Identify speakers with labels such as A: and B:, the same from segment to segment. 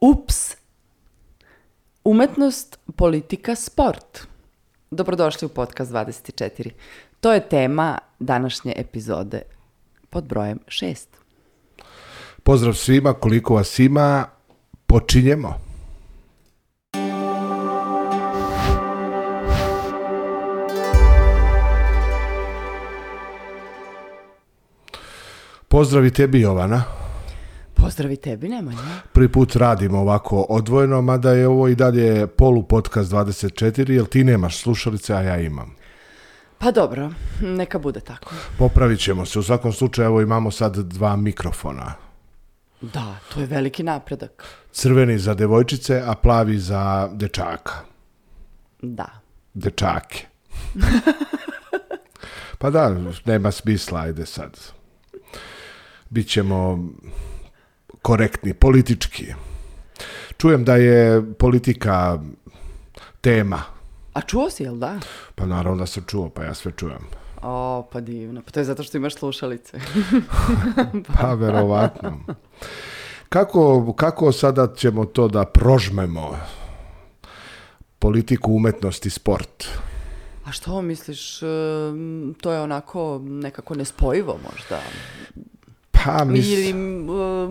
A: Ups. Umetnost, politika, sport. Dobrodošli u podcast 24. To je tema današnje epizode pod brojem 6.
B: Pozdrav svima, koliko vas ima, počinjemo. Pozdrav i tebi Jovana.
A: Pozdrav i tebi, Nemanja.
B: Prvi put radimo ovako odvojeno, mada je ovo i dalje polu podcast 24, jer ti nemaš slušalice, a ja imam.
A: Pa dobro, neka bude tako.
B: Popravit ćemo se. U svakom slučaju, evo imamo sad dva mikrofona.
A: Da, to je veliki napredak.
B: Crveni za devojčice, a plavi za dečaka.
A: Da.
B: Dečake. pa da, nema smisla, ajde sad. Bićemo korektni, politički. Čujem da je politika tema.
A: A čuo si, jel da?
B: Pa naravno da sam čuo, pa ja sve čujem.
A: O, pa divno. Pa to je zato što imaš slušalice.
B: Pa verovatno. Kako, kako sada ćemo to da prožmemo? Politiku, umetnost i sport.
A: A što misliš, to je onako nekako nespojivo možda?
B: Pa mis...
A: Ili em,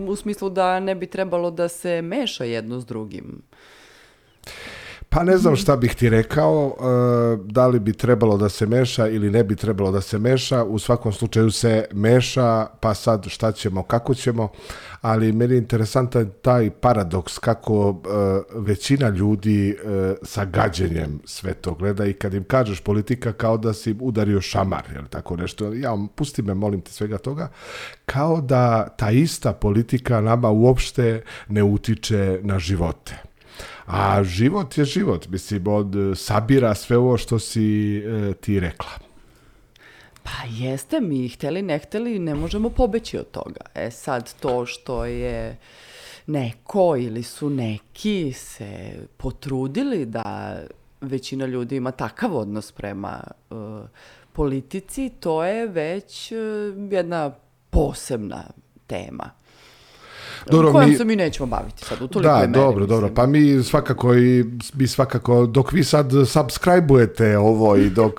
A: u smislu da ne bi trebalo da se meša jedno s drugim?
B: Pa ne znam šta bih ti rekao, e, da li bi trebalo da se meša ili ne bi trebalo da se meša, u svakom slučaju se meša, pa sad šta ćemo, kako ćemo, ali meni je interesantan taj paradoks kako e, većina ljudi e, sa gađenjem sve to gleda i kad im kažeš politika kao da si im udario šamar, jel tako nešto, ja pusti me, molim te svega toga, kao da ta ista politika nama uopšte ne utiče na živote. A život je život, mislim, od e, sabira sve ovo što si e, ti rekla.
A: Pa jeste, mi hteli ne hteli ne možemo pobeći od toga. E sad to što je neko ili su neki se potrudili da većina ljudi ima takav odnos prema e, politici, to je već e, jedna posebna tema.
B: Dobro,
A: kojom
B: mi-
A: se mi nećemo baviti sad, u toliko
B: Da,
A: meri,
B: dobro,
A: mislim.
B: dobro. Pa mi svakako i mi svakako dok vi sad subscribe-ujete ovo i dok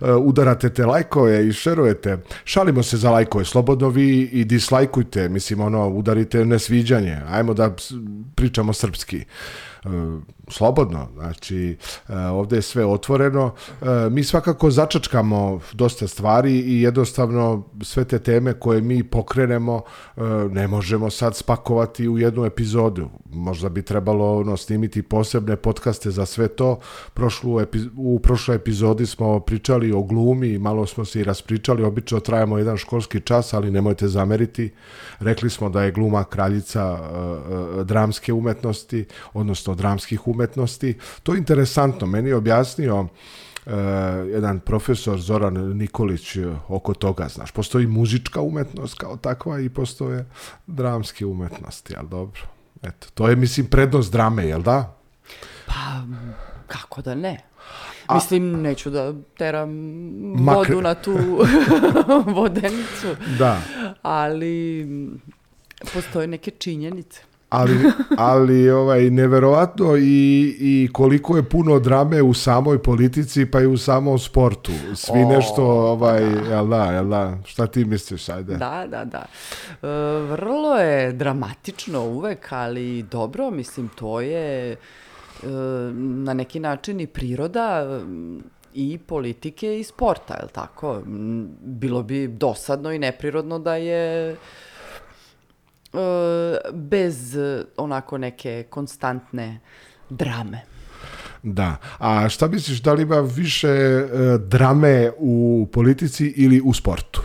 B: uh, udarate te lajkove i šerujete, šalimo se za lajkove, slobodno vi i dislajkujte, mislim ono, udarite nesviđanje. Ajmo da pričamo srpski. Uh, slobodno, znači uh, ovdje je sve otvoreno. Uh, mi svakako začačkamo dosta stvari i jednostavno sve te teme koje mi pokrenemo ne možemo sad spakovati u jednu epizodu. Možda bi trebalo ono, snimiti posebne podcaste za sve to. Prošlu epi- u prošloj epizodi smo pričali o glumi i malo smo se i raspričali. Obično trajamo jedan školski čas, ali nemojte zameriti. Rekli smo da je gluma kraljica dramske umetnosti, odnosno dramskih umetnosti. To je interesantno. Meni je objasnio uh, jedan profesor Zoran Nikolić uh, oko toga, znaš, postoji muzička umetnost kao takva i postoje dramske umetnosti, ali dobro. Eto, to je, mislim, prednost drame, jel da?
A: Pa, kako da ne? Mislim, neću da teram
B: Mak-
A: vodu na tu vodenicu,
B: Da.
A: ali postoje neke činjenice.
B: Ali, ali ovaj, neverovatno i, i koliko je puno drame u samoj politici pa i u samom sportu. Svi
A: O,
B: nešto, ovaj, jel da, jel da, šta ti misliš, ajde?
A: Da, da, da. E, vrlo je dramatično uvek, ali dobro, mislim, to je e, na neki način i priroda mm, i politike i sporta, je li tako? Bilo bi dosadno i neprirodno da je e, bez e, onako neke konstantne drame.
B: Da. A šta misliš, da li ima više e, drame u politici ili u sportu?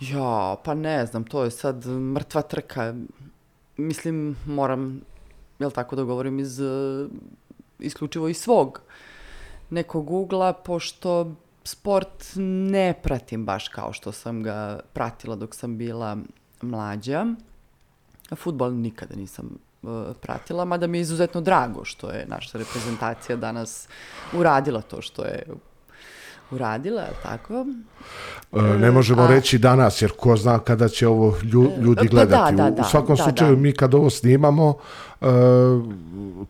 A: Ja, pa ne znam, to je sad mrtva trka. Mislim, moram, jel tako da govorim, iz, isključivo iz svog nekog ugla, pošto sport ne pratim baš kao što sam ga pratila dok sam bila mlađa. Futbol nikada nisam eh, pratila, mada mi je izuzetno drago što je naša reprezentacija danas uradila to što je uradila, tako?
B: E, ne možemo
A: a-
B: reći danas, jer ko zna kada će ovo lju- ljudi
A: pa da,
B: gledati.
A: da,
B: U-
A: da,
B: u svakom
A: da,
B: slučaju,
A: da.
B: mi kad ovo snimamo, e,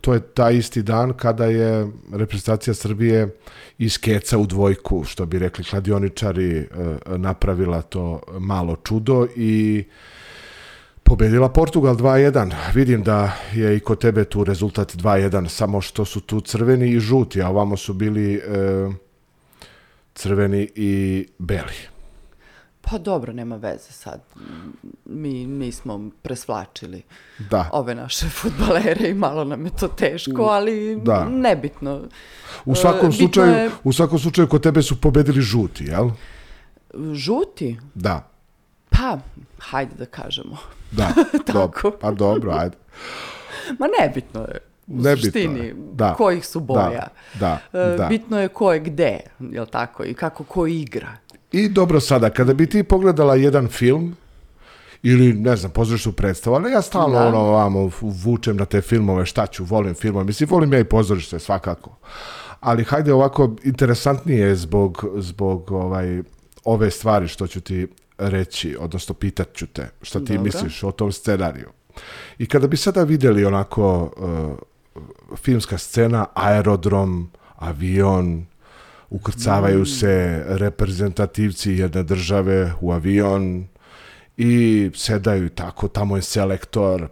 B: to je taj isti dan kada je reprezentacija Srbije iz keca u dvojku, što bi rekli kladioničari, e, napravila to malo čudo i pobedila Portugal 2-1. Vidim da je i kod tebe tu rezultat 2-1, samo što su tu crveni i žuti, a ovamo su bili e, crveni i beli.
A: Pa dobro, nema veze sad. Mi, mi smo presvlačili
B: Da.
A: ove naše futbalere i malo nam je to teško, ali
B: da.
A: nebitno.
B: U svakom
A: E, bitno
B: slučaju,
A: je-
B: u svakom slučaju kod tebe su pobedili žuti, jel?
A: Žuti?
B: Da.
A: Pa, hajde da kažemo.
B: Da.
A: Tako.
B: Dobro. Pa dobro, ajde.
A: Ma nebitno je. U
B: Nebitno je,
A: suštini,
B: da.
A: kojih su boja.
B: Da,
A: E,
B: da.
A: Bitno je ko je gde, jel tako, i kako ko igra.
B: I dobro sada, kada bi ti pogledala jedan film, ili ne znam, pozorišnu predstavu, ali ja stalno
A: Da.
B: ono ovamo vučem na te filmove, šta ću, volim filmove, mislim, volim ja i pozorište svakako. Ali hajde ovako, interesantnije je zbog, zbog ovaj, ove stvari što ću ti reći, odnosno pitat ću te, šta ti
A: Dobro.
B: misliš o tom scenariju. I kada bi sada vidjeli onako uh, filmska scena, aerodrom, avion, ukrcavaju se reprezentativci jedne države u avion i sedaju tako, tamo je selektor,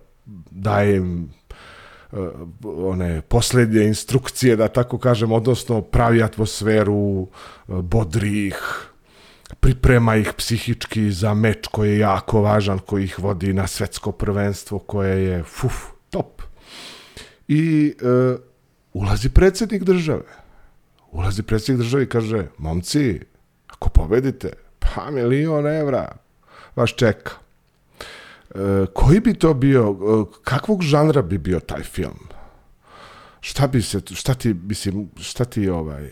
B: daje im uh, one posljednje instrukcije, da tako kažem, odnosno pravi atmosferu, uh, bodri ih, priprema ih psihički za meč koji je jako važan, koji ih vodi na svetsko prvenstvo koje je fuf. I e, ulazi predsjednik države. Ulazi predsjednik države i kaže, momci, ako pobedite, pa milion evra vas čeka. E, koji bi to bio, e, kakvog žanra bi bio taj film? Šta bi se, šta ti, mislim, šta ti ovaj,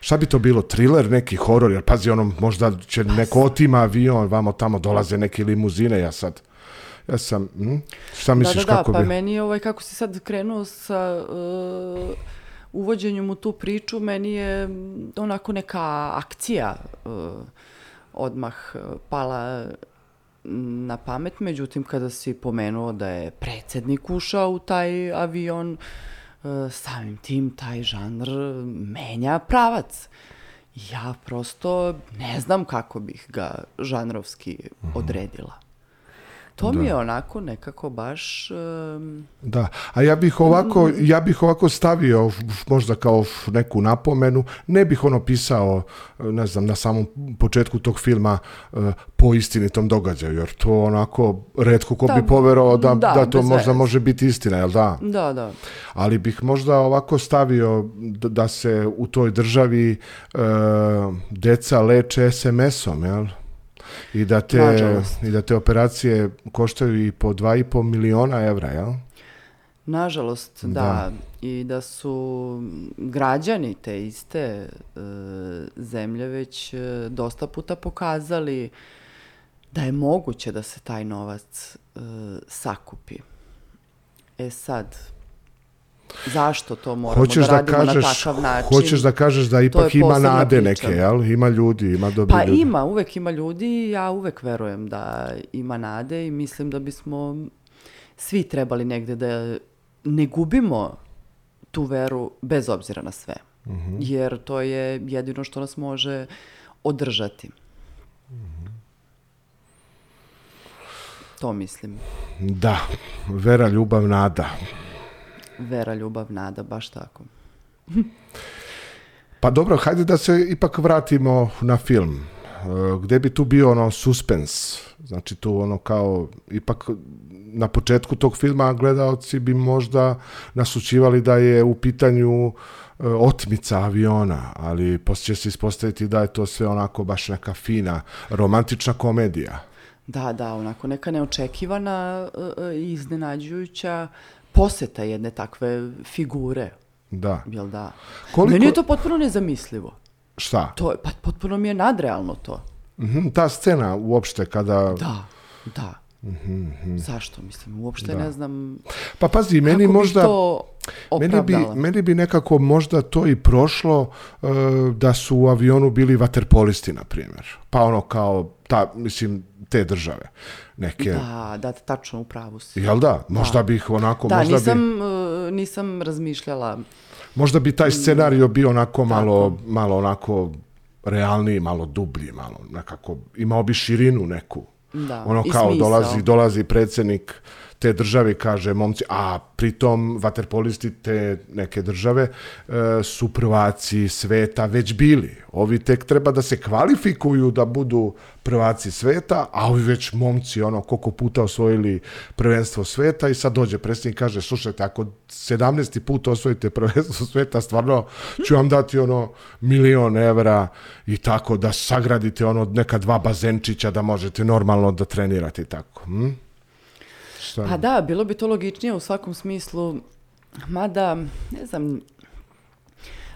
B: šta bi to bilo, thriller, neki horor, jer pazi, ono, možda će neko otima avion, vamo tamo dolaze neke limuzine, ja sad, ja sam, hm? šta misliš
A: da, da, da,
B: kako
A: pa
B: bi?
A: meni je ovaj, kako si sad krenuo sa uh, uvođenjem u tu priču, meni je mm, onako neka akcija uh, odmah uh, pala na pamet, međutim kada si pomenuo da je predsjednik ušao u taj avion, uh, samim tim taj žanr menja pravac. Ja prosto ne znam kako bih ga žanrovski odredila. To mi je onako nekako baš... em,
B: Da, a ja bih ovako, ja bih ovako stavio možda kao neku napomenu, ne bih ono pisao, ne znam, na samom početku tog filma e, po istinitom događaju, jer to onako redko ko
A: Da,
B: bi poverovao da,
A: da,
B: da, to možda
A: veze.
B: može biti istina, jel da?
A: Da, da.
B: Ali bih možda ovako stavio da se u toj državi e, deca leče SMS-om, jel? I da, te,
A: Nažalost.
B: I da te operacije koštaju i po 2,5 miliona evra, jel?
A: Nažalost, da.
B: Da.
A: I da su građani te iste e, zemlje već e, dosta puta pokazali da je moguće da se taj novac e, sakupi. E sad, zašto to moramo
B: Hoćeš
A: da
B: da,
A: radimo na
B: kažeš,
A: takav način?
B: hoćeš da kažeš da ipak ima nade
A: priča.
B: neke, jel? Ima ljudi, ima dobri
A: Pa
B: ljudi.
A: ima, uvek ima ljudi i ja uvek verujem da ima nade i mislim da bismo svi trebali negde da ne gubimo tu veru bez obzira na sve.
B: Mhm.
A: Jer to je jedino što nas može održati. To mislim.
B: Da, vera, ljubav, nada.
A: Vera, ljubav, nada, baš tako.
B: Pa dobro, hajde da se ipak vratimo na film. E, Gde bi tu bio ono suspens? Znači tu ono kao, ipak na početku tog filma gledaoci bi možda nasučivali da je u pitanju e, otmica aviona, ali poslije će se ispostaviti da je to sve onako baš neka fina romantična komedija.
A: Da, da, onako neka neočekivana e, i iznenađujuća poseta jedne takve figure.
B: Da.
A: Jel da?
B: Koliko-
A: Meni je to potpuno nezamislivo.
B: Šta?
A: To je, pa potpuno mi je nadrealno to.
B: Mhm, ta scena uopšte kada...
A: Da, da.
B: Mhm,
A: Zašto? Mislim, uopšte ne znam
B: Pa pazi, meni
A: kako
B: možda...
A: to
B: Meni bi, meni bi nekako možda to i prošlo e, da su u avionu bili vaterpolisti, na primjer. Pa ono kao, ta, mislim, te države. Neke,
A: Da, da, tačno, u pravu si.
B: jel da? Možda bih onako,
A: Da,
B: možda, bi,
A: nisam, e, nisam razmišljala.
B: možda bi taj scenario bio onako malo, malo onako realniji, malo dublji, malo nekako, imao bi širinu neku.
A: Da,
B: ono kao
A: smisao.
B: dolazi, dolazi predsjednik te države kaže momci, a pritom vaterpolisti te neke države e, su prvaci sveta već bili. Ovi tek treba da se kvalifikuju da budu prvaci sveta, a ovi već momci ono koliko puta osvojili prvenstvo sveta i sad dođe predsjednik kaže slušajte, ako 17. put osvojite prvenstvo sveta, stvarno ću vam dati ono milion evra i tako da sagradite ono neka dva bazenčića da možete normalno da trenirate i tako. Hm? Šta?
A: Pa da, bilo bi to logičnije u svakom smislu, mada, ne znam,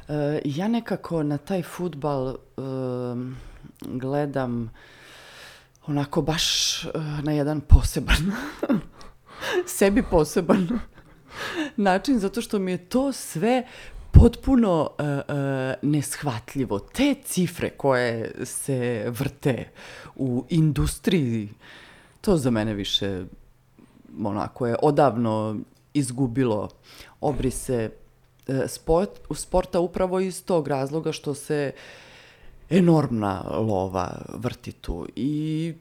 A: e, ja nekako na taj futbal e, gledam onako baš e, na jedan poseban, sebi poseban način, zato što mi je to sve potpuno e, e, neshvatljivo. Te cifre koje se vrte u industriji, to za mene više onako je odavno izgubilo obrise e, sport, sporta upravo iz tog razloga što se enormna lova vrti tu i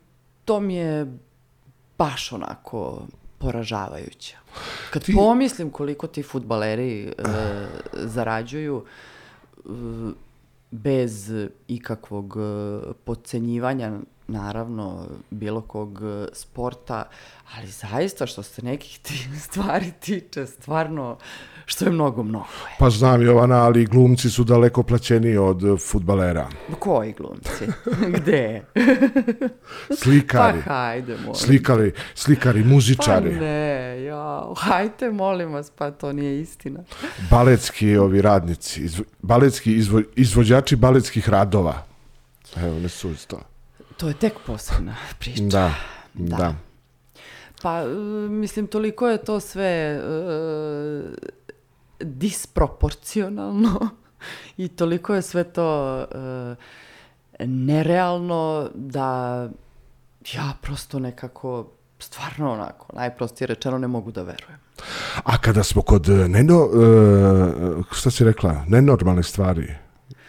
A: to mi je baš onako poražavajuće. Kad
B: Ti-
A: pomislim koliko ti futbaleri e, zarađuju e, bez ikakvog e, podcenjivanja naravno bilo kog e, sporta, ali zaista što se nekih ti stvari tiče, stvarno što je mnogo, mnogo je.
B: Pa znam Jovana, ali glumci su daleko plaćeniji od futbalera.
A: Koji glumci? Gde? Pa
B: Slikari,
A: hajde, molim.
B: slikari, slikari,
A: Pa
B: muzičari,
A: ne, jao, hajte, molim vas, pa to nije istina.
B: baletski ovi radnici, izvo- baletski izvo- izvođači baletskih radova. Evo, ne su to.
A: To je tek posebna priča.
B: Da,
A: Da.
B: da.
A: Pa, e, mislim, toliko je to sve e, disproporcionalno i toliko je sve to e, nerealno da ja prosto nekako, stvarno onako, najprostije rečeno ne mogu da verujem.
B: A kada smo kod neno, e, šta si rekla, nenormalne stvari,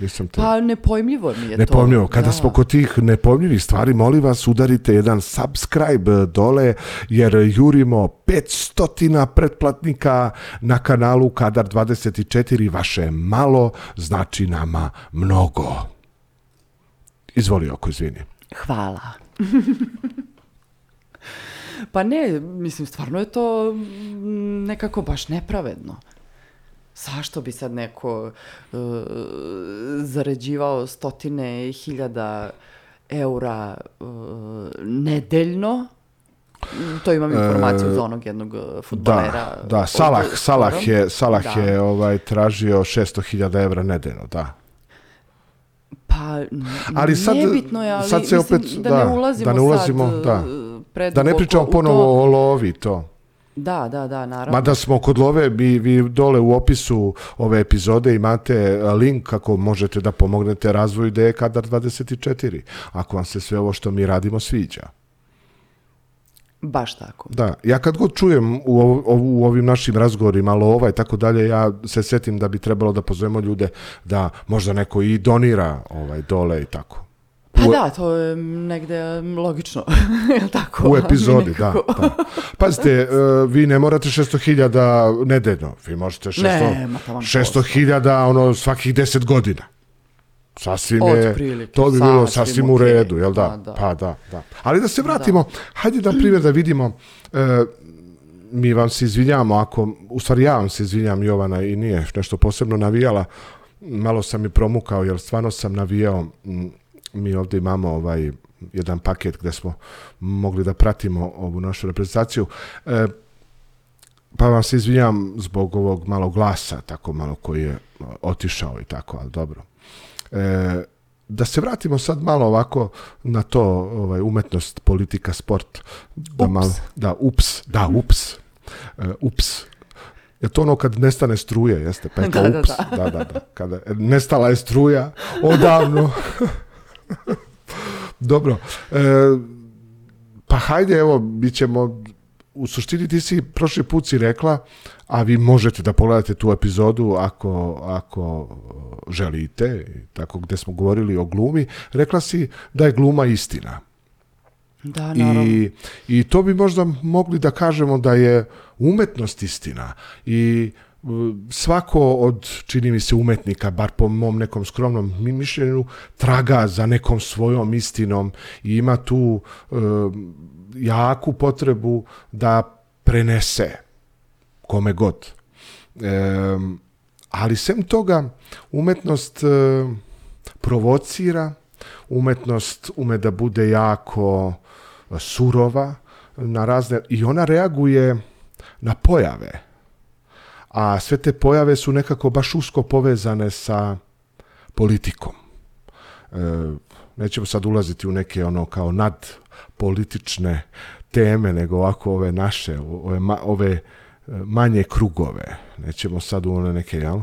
B: nisam te...
A: Pa nepojmljivo mi je to.
B: Nepojmljivo. Kada
A: da.
B: smo kod tih nepojmljivih stvari, molim vas, udarite jedan subscribe dole, jer jurimo 500 pretplatnika na kanalu Kadar 24. Vaše malo znači nama mnogo. Izvoli oko, izvini.
A: Hvala. pa ne, mislim, stvarno je to mm, nekako baš nepravedno. Zašto bi sad neko e, zarađivao stotine hiljada eura e, nedeljno? To imam informaciju za onog jednog e, futbolera.
B: Da, da,
A: od
B: Salah, Salah
A: skoro.
B: je, Salah
A: Da.
B: je ovaj, tražio 600.000 evra nedeljno, da.
A: Pa,
B: Ali sad-
A: nebitno je, ali
B: sad se
A: mislim
B: opet-
A: da,
B: da,
A: ne ulazimo
B: da ne ulazimo,
A: sad,
B: da.
A: e, predugo
B: Da ne pričamo ponovo o lovi, to.
A: Da, da, da, naravno.
B: Mada smo kod love, vi, vi dole u opisu ove epizode imate e, link kako možete da pomognete razvoju ideje Kadar 24, ako vam se sve ovo što mi radimo sviđa.
A: Baš tako.
B: Da, ja kad god čujem u, ovo- u ovim našim razgovorima lova i tako dalje, ja se setim da bi trebalo da pozovemo ljude da možda neko i donira ovaj dole i tako.
A: Pa
B: U-
A: da, to je negde mm, logično, je tako?
B: U epizodi, da, da. Pazite, e, vi ne morate 600.000 nedeljno, vi možete 600
A: Ne, ma taman
B: 600.000 ono svakih 10 godina. Sasvim je,
A: Otprilike,
B: to bi bilo
A: sasvim
B: u redu, jel da?
A: Pa da.
B: Pa da, da. Ali da se vratimo, hajde na primjer da vidimo, e, mi vam se izvinjamo ako, u stvari ja vam se izvinjam Jovana i nije nešto posebno navijala, malo sam i promukao jer stvarno sam navijao, m, mi ovdje imamo ovaj jedan paket gdje smo mogli da pratimo ovu našu reprezentaciju. E, pa vam se izvinjam zbog ovog malog glasa, tako malo koji je otišao i tako, ali dobro. E, da se vratimo sad malo ovako na to ovaj, umetnost, politika, sport. Da
A: Ups.
B: malo, da, ups, da, ups. E, ups. Je to ono kad nestane struje, jeste? Pa je
A: Da,
B: kao,
A: da,
B: ups,
A: da.
B: da, da, da. Kada nestala je struja odavno. Dobro. E, pa hajde, evo, bit ćemo, u suštini ti si prošli put si rekla, a vi možete da pogledate tu epizodu ako, ako želite, tako gde smo govorili o glumi, rekla si da je gluma istina.
A: Da, naravno.
B: I, I to bi možda mogli da kažemo da je umetnost istina. I svako od, čini mi se, umetnika, bar po mom nekom skromnom mi- mišljenju, traga za nekom svojom istinom i ima tu e, jaku potrebu da prenese kome god. E, ali sem toga, umetnost e, provocira, umetnost ume da bude jako surova na razne i ona reaguje na pojave. A sve te pojave su nekako baš usko povezane sa politikom. E, nećemo sad ulaziti u neke ono kao nad politične teme, nego ovako ove naše, ove, ove e, manje krugove. Nećemo sad u one neke, jel?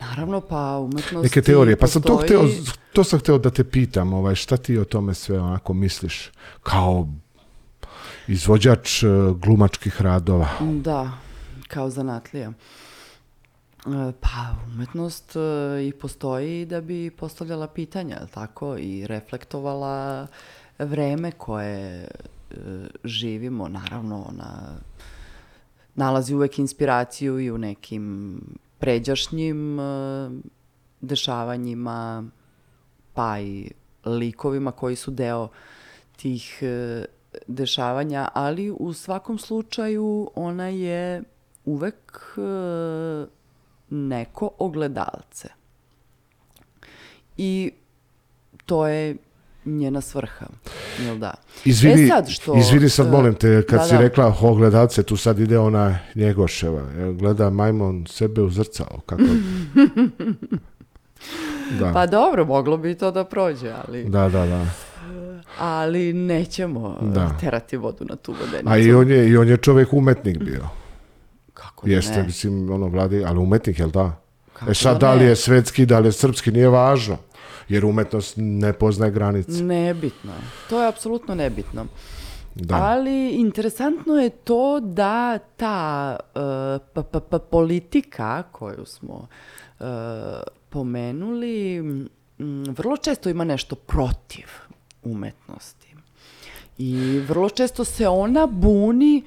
A: Naravno, pa umetnost
B: neke teorije. Pa sam to hteo, to sam hteo da te pitam, ovaj, šta ti o tome sve onako misliš kao izvođač e, glumačkih radova?
A: Da, kao zanatlija. E, Pa, umetnost e, i postoji da bi postavljala pitanja, jel tako, i reflektovala vreme koje e, živimo. Naravno, ona nalazi uvek inspiraciju i u nekim pređašnjim dešavanjima, pa i likovima koji su deo tih dešavanja, ali u svakom slučaju ona je uvek e, neko ogledalce. I to je njena svrha, jel da?
B: Izvini,
A: E sad što,
B: izvini sad molim te, kad
A: da,
B: si
A: da.
B: rekla ogledalce, tu sad ide ona Njegoševa. Gleda majmon sebe u zrcalo. Kako... da.
A: Pa dobro, moglo bi to da prođe, ali,
B: da, da, da.
A: ali nećemo
B: Da.
A: terati vodu na tu vodenicu.
B: A i on je, i on je čovjek umetnik bio.
A: Kako da
B: Jeste,
A: ne?
B: mislim, ono, vladi, ali umetnik, jel da?
A: Kako
B: e sad,
A: da
B: da li je svetski, da li je srpski, nije važno. Jer umetnost ne poznaje granice.
A: Nebitno. To je apsolutno nebitno.
B: Da.
A: Ali interesantno je to da ta e, p- p- politika koju smo e, pomenuli m, vrlo često ima nešto protiv umetnosti. I vrlo često se ona buni, e,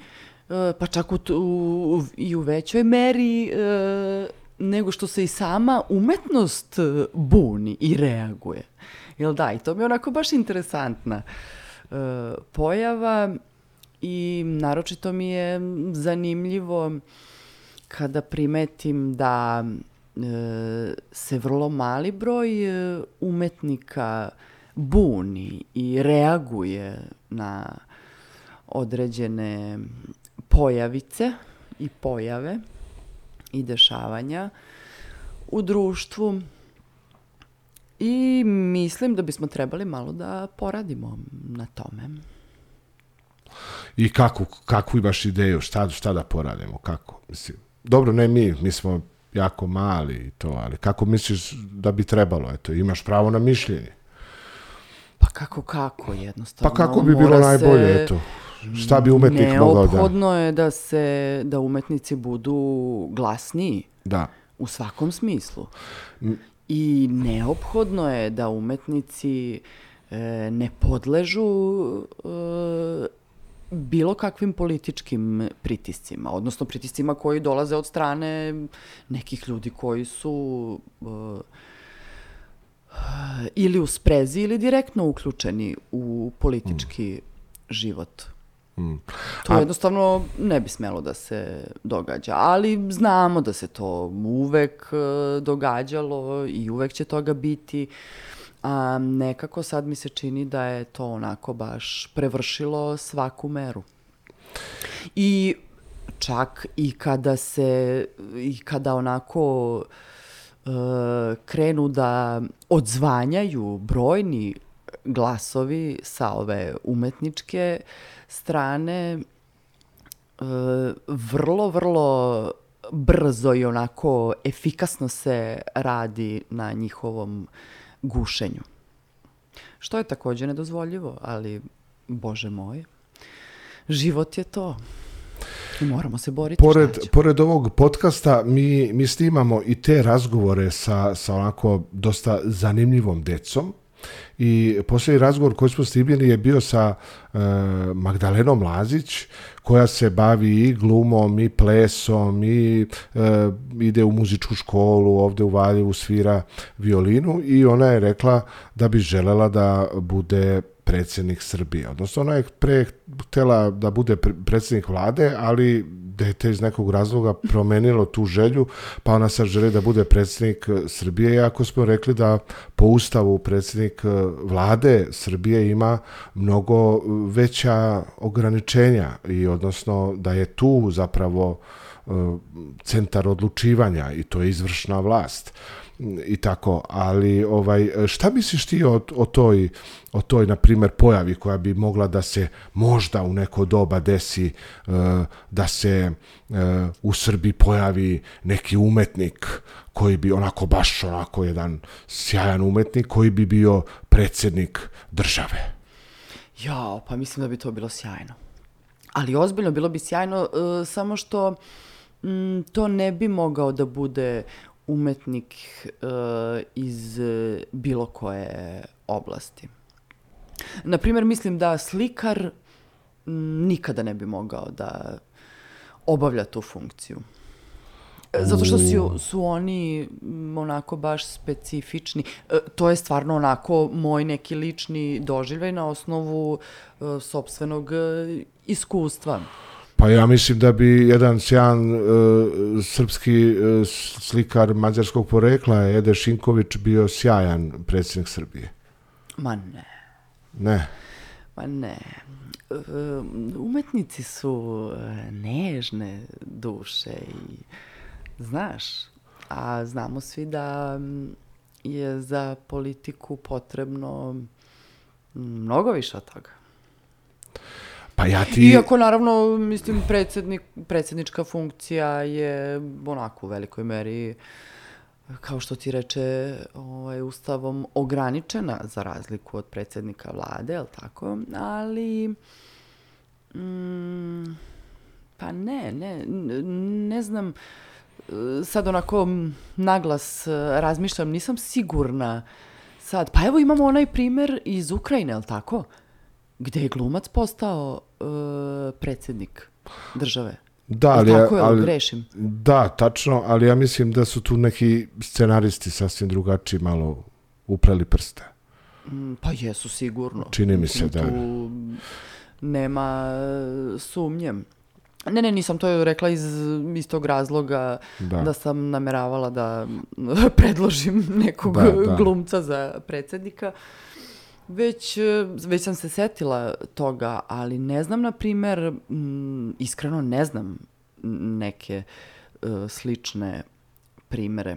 A: pa čak u, u- i u većoj meri e, nego što se i sama umetnost e, buni i reaguje. Jel da? I to mi je onako baš interesantna e, pojava i naročito mi je zanimljivo kada primetim da e, se vrlo mali broj e, umetnika buni i reaguje na određene pojavice i pojave i dešavanja u društvu i mislim da bismo trebali malo da poradimo na tome.
B: I kako, kakvu imaš ideju, šta, šta da poradimo, kako? Mislim, dobro, ne mi, mi smo jako mali i to, ali kako misliš da bi trebalo? Eto, imaš pravo na mišljenje.
A: Pa kako, kako, jednostavno.
B: Pa kako bi bilo
A: se-
B: najbolje, eto? Šta bi umetnik mogao da...
A: Neophodno je da se, da umetnici budu glasniji
B: Da.
A: u svakom smislu. I neophodno je da umetnici e, ne podležu e, bilo kakvim političkim pritiscima, odnosno pritiscima koji dolaze od strane nekih ljudi koji su e, ili u sprezi ili direktno uključeni u politički život. To
B: A-
A: jednostavno ne bi smelo da se događa, ali znamo da se to uvek e, događalo i uvek će toga biti, a nekako sad mi se čini da je to onako baš prevršilo svaku meru. I čak i kada se, i kada onako e, krenu da odzvanjaju brojni glasovi sa ove umetničke strane, e, vrlo, vrlo brzo i onako efikasno se radi na njihovom gušenju. Što je takođe nedozvoljivo, ali, bože moj, život je to. I moramo se boriti.
B: Pored, pored ovog podcasta mi, mi snimamo i te razgovore sa, sa onako dosta zanimljivom decom i posljednji razgovor koji smo snimili je bio sa e, Magdalenom Lazić koja se bavi i glumom i plesom i e, ide u muzičku školu ovde u Valjevu svira violinu i ona je rekla da bi želela da bude predsjednik Srbije. Odnosno, ona je pre htela da bude pre- predsjednik vlade, ali dete iz nekog razloga promenilo tu želju, pa ona sad želi da bude predsjednik eh, Srbije, iako smo rekli da po ustavu predsjednik eh, vlade Srbije ima mnogo eh, veća ograničenja i odnosno da je tu zapravo centar odlučivanja i to je izvršna vlast i tako, ali ovaj šta misliš ti o, o toj o toj na primjer pojavi koja bi mogla da se možda u neko doba desi eh, da se eh, u Srbiji pojavi neki umetnik koji bi onako baš onako jedan sjajan umetnik koji bi bio predsjednik države.
A: Jao, pa mislim da bi to bilo sjajno. Ali ozbiljno bilo bi sjajno, e, samo što mm, to ne bi mogao da bude umetnik e, iz bilo koje oblasti. Naprimjer, mislim da slikar nikada ne bi mogao da obavlja tu funkciju. E, Zato što su, su oni onako baš specifični. E, to je stvarno onako moj neki lični doživljaj na osnovu e, sopstvenog e, iskustva.
B: Pa ja mislim da bi jedan sjajan e, srpski e, slikar mađarskog porekla, Ede Šinković, bio sjajan predsjednik Srbije.
A: Ma ne,
B: Ne.
A: ma ne. E, umetnici su e, nežne duše i znaš, a znamo svi da je za politiku potrebno mnogo više od toga.
B: Pa ja ti...
A: Iako, naravno, mislim, predsjednik, predsjednička funkcija je onako u velikoj meri, kao što ti reče, ovaj, ustavom ograničena za razliku od predsjednika vlade, jel tako? Ali, mm, pa ne, ne, ne znam, sad onako naglas razmišljam, nisam sigurna sad. Pa evo imamo onaj primer iz Ukrajine, jel tako? Gde je glumac postao e, predsjednik države.
B: Da, ali, ja-
A: tako, jel
B: ali,
A: grešim?
B: da, tačno, ali ja mislim da su tu neki scenaristi sasvim drugačiji malo upleli prste.
A: Mm, Pa jesu sigurno.
B: Čini mi se
A: Mislim,
B: da-
A: Tu nema e, sumnje. Ne, ne, nisam to rekla iz istog razloga
B: Da.
A: da, sam nameravala da predložim nekog
B: Da, da.
A: glumca za predsjednika. Već, e, već sam se setila toga, ali ne znam, na primer, iskreno ne znam neke e, slične primere.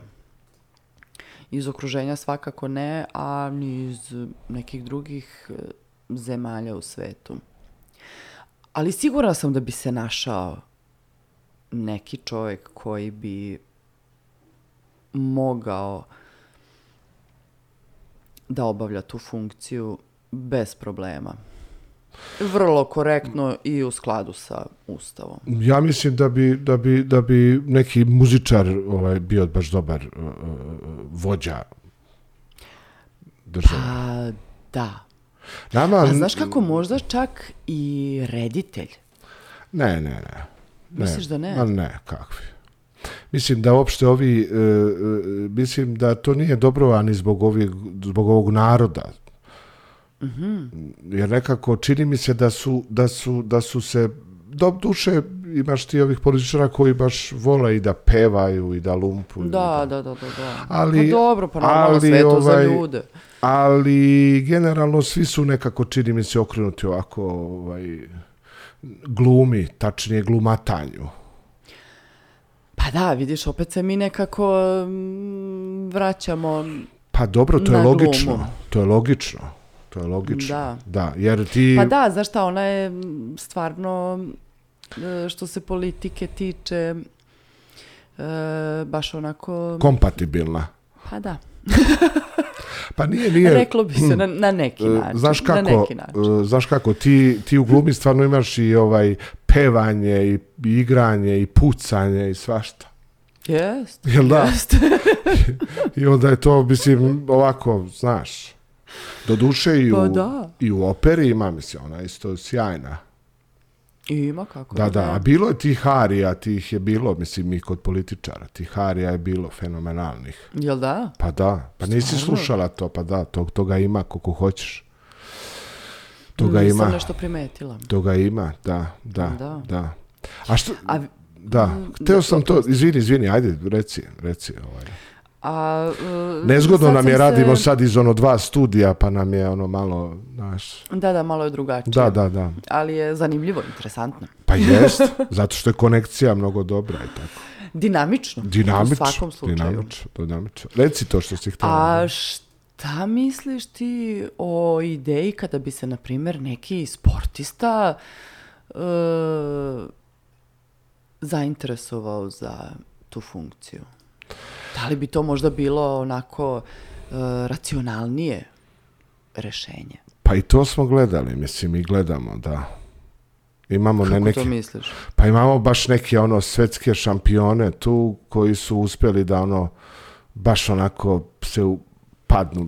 A: Iz okruženja svakako ne, a ni iz nekih drugih e, zemalja u svetu. Ali sigurna sam da bi se našao neki čovjek koji bi mogao da obavlja tu funkciju bez problema. Vrlo korektno i u skladu sa Ustavom.
B: Ja mislim da bi, da bi, da bi neki muzičar ovaj, bio baš dobar uh, uh, vođa države.
A: Pa da.
B: Nama,
A: A znaš kako možda čak i reditelj?
B: Ne, ne, ne. ne.
A: Misliš da ne?
B: Ma ne, kakvi. Mislim da uopšte ovi, e, e, mislim da to nije dobro, ani zbog, ovih, zbog ovog naroda.
A: Mhm.
B: Jer nekako čini mi se da su, da su, da su se, do duše imaš ti ovih političara koji baš vole i da pevaju i da lumpu. i
A: Da, da, da, da, da.
B: Ali-
A: pa dobro, pa normalno sve to za
B: ovaj,
A: ljude.
B: Ali generalno svi su nekako čini mi se okrenuti ovako ovaj, glumi, tačnije glumatanju.
A: Pa da, vidiš, opet se mi nekako mm, vraćamo
B: Pa dobro, to je
A: Na
B: logično.
A: glumu.
B: To je logično. To je logično.
A: Da.
B: Da, jer ti...
A: Pa da, znaš šta, ona je mm, stvarno e, što se politike tiče, e, baš onako...
B: Kompatibilna.
A: Pa da.
B: Pa nije, nije...
A: Reklo bi se na, na neki
B: E,
A: način.
B: Znaš
A: na
B: kako,
A: neki način.
B: e, znaš kako, ti, ti u glumi stvarno imaš i ovaj pevanje i, igranje i pucanje i svašta.
A: Jest.
B: Jel da?
A: jest.
B: I onda je to, mislim, ovako, znaš, do duše i u,
A: Pa da.
B: i u operi ima, mislim, ona isto sjajna.
A: Ima kako.
B: Da,
A: ne.
B: da, a bilo je tih harija, tih je bilo, mislim, i kod političara, tih harija je bilo fenomenalnih.
A: Jel da?
B: Pa da, pa nisi
A: Stvarno?
B: slušala to, pa da, to, toga ima koliko hoćeš. Toga
A: Nisam
B: ima,
A: nešto primetila.
B: toga ima, da, da, da.
A: Da.
B: A što,
A: A,
B: da, hteo sam to, izvini, izvini, ajde, reci, reci. Ovaj.
A: a, e,
B: Nezgodno nam je, radimo
A: se-
B: sad iz ono dva studija, pa nam je ono malo, znaš,
A: Da, da, malo je drugačije.
B: da, da, da.
A: Ali je zanimljivo, interesantno.
B: Pa jest, zato što je konekcija mnogo dobra i tako.
A: Dinamično.
B: Dinamično,
A: U svakom slučaju.
B: dinamično, dinamično. Reci to što si htjela.
A: A šta misliš ti o ideji kada bi se, na primjer, neki sportista e, zainteresovao za tu funkciju? Da li bi to možda bilo onako e, racionalnije rešenje?
B: Pa i to smo gledali, mislim, i gledamo, da. Imamo ne
A: Kako
B: neke,
A: to misliš?
B: pa imamo baš neke ono svetske šampione tu koji su uspjeli da ono baš onako se u- padnu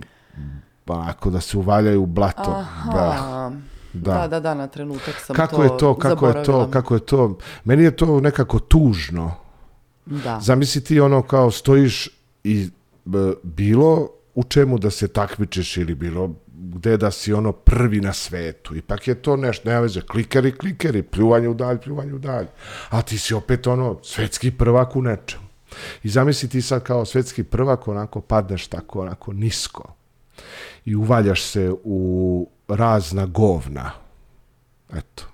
B: onako da se uvaljaju u blato. Da.
A: Aha.
B: da.
A: Da, da, da, na trenutak sam
B: Kako
A: to
B: je to, kako je to,
A: zaboravila.
B: kako je to, meni je to nekako tužno.
A: Da.
B: Zamisli ti ono kao stojiš i b, bilo u čemu da se takmičiš ili bilo gde da si ono prvi na svetu. Ipak je to nešto, nema veze, klikeri, klikeri, pljuvanje u dalj, pljuvanje u dalj. A ti si opet ono svetski prvak u nečemu. I zamisli ti sad kao svetski prvak onako padneš tako onako nisko i uvaljaš se u razna govna. Eto.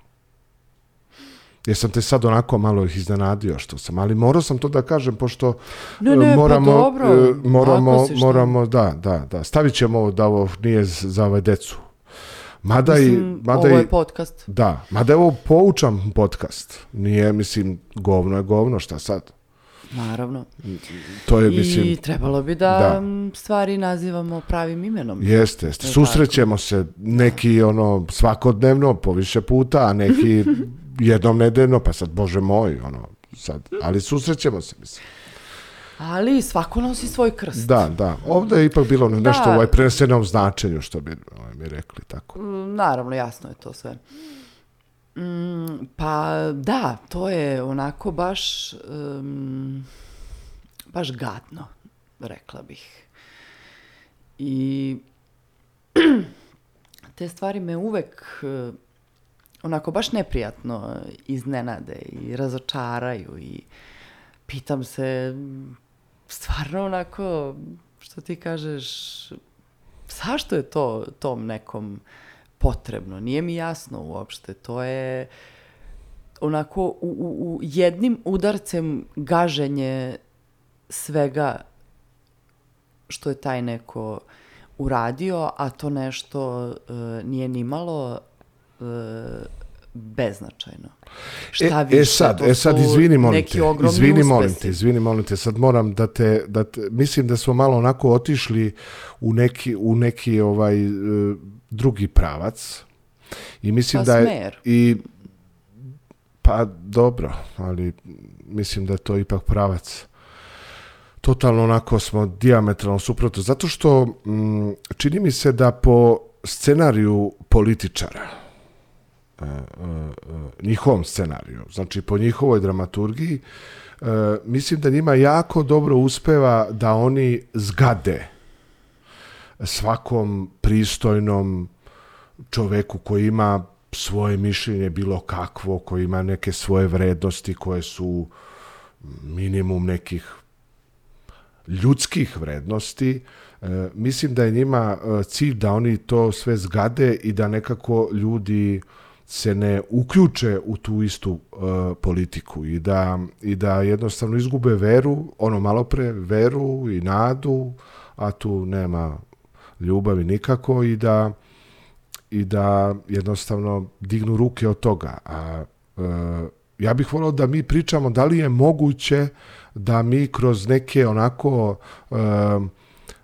B: Jesam te sad onako malo ih iznenadio što sam, ali morao sam to da kažem pošto
A: Ne, ne,
B: e,
A: pa
B: moramo,
A: dobro,
B: e, moramo, moramo, da, da, da, stavit ćemo ovo da ovo nije za ove decu. Mada
A: Mislim,
B: i, mada
A: ovo
B: i,
A: je podcast.
B: da, mada je ovo poučan podcast. Nije, mislim, govno je govno, šta sad?
A: Naravno.
B: To je,
A: I
B: mislim,
A: trebalo bi da,
B: da.
A: stvari nazivamo pravim imenom.
B: Jeste, jeste.
A: Je
B: Susrećemo se neki ono svakodnevno po više puta, a neki jednom nedeljno, pa sad bože moj, ono sad, ali susrećemo se mislim.
A: Ali svako nosi svoj krst.
B: Da, da. Ovdje je ipak bilo nešto
A: Da.
B: u ovaj prenesenom značenju što bi ovaj, mi rekli tako.
A: Mm, Naravno, jasno je to sve. Mm, pa da, to je onako baš, em, baš gadno, rekla bih. I te stvari me uvek e, onako baš neprijatno iznenade i razočaraju i pitam se stvarno onako što ti kažeš zašto je to tom nekom potrebno. Nije mi jasno uopšte. To je onako u, u, u jednim udarcem gaženje svega što je taj neko uradio, a to nešto e, nije ni malo e, beznačajno. Šta
B: e,
A: više,
B: e sad, e sad izvini molim te, izvini molim
A: uspesi.
B: te, izvini molim te, sad moram da te, da te, mislim da smo malo onako otišli u neki, u neki ovaj e, drugi pravac i mislim
A: Pa
B: da je
A: smer.
B: i pa dobro, ali mislim da je to ipak pravac totalno onako smo diametralno suprotno, zato što mm, čini mi se da po scenariju političara e, e, e, njihovom scenariju, znači po njihovoj dramaturgiji, e, mislim da njima jako dobro uspeva da oni zgade svakom pristojnom čoveku koji ima svoje mišljenje bilo kakvo, koji ima neke svoje vrednosti koje su minimum nekih ljudskih vrednosti, e, mislim da je njima e, cilj da oni to sve zgade i da nekako ljudi se ne uključe u tu istu e, politiku i da, i da jednostavno izgube veru, ono malo pre, veru i nadu, a tu nema ljubavi nikako i da i da jednostavno dignu ruke od toga. A e, ja bih volio da mi pričamo da li je moguće da mi kroz neke onako e,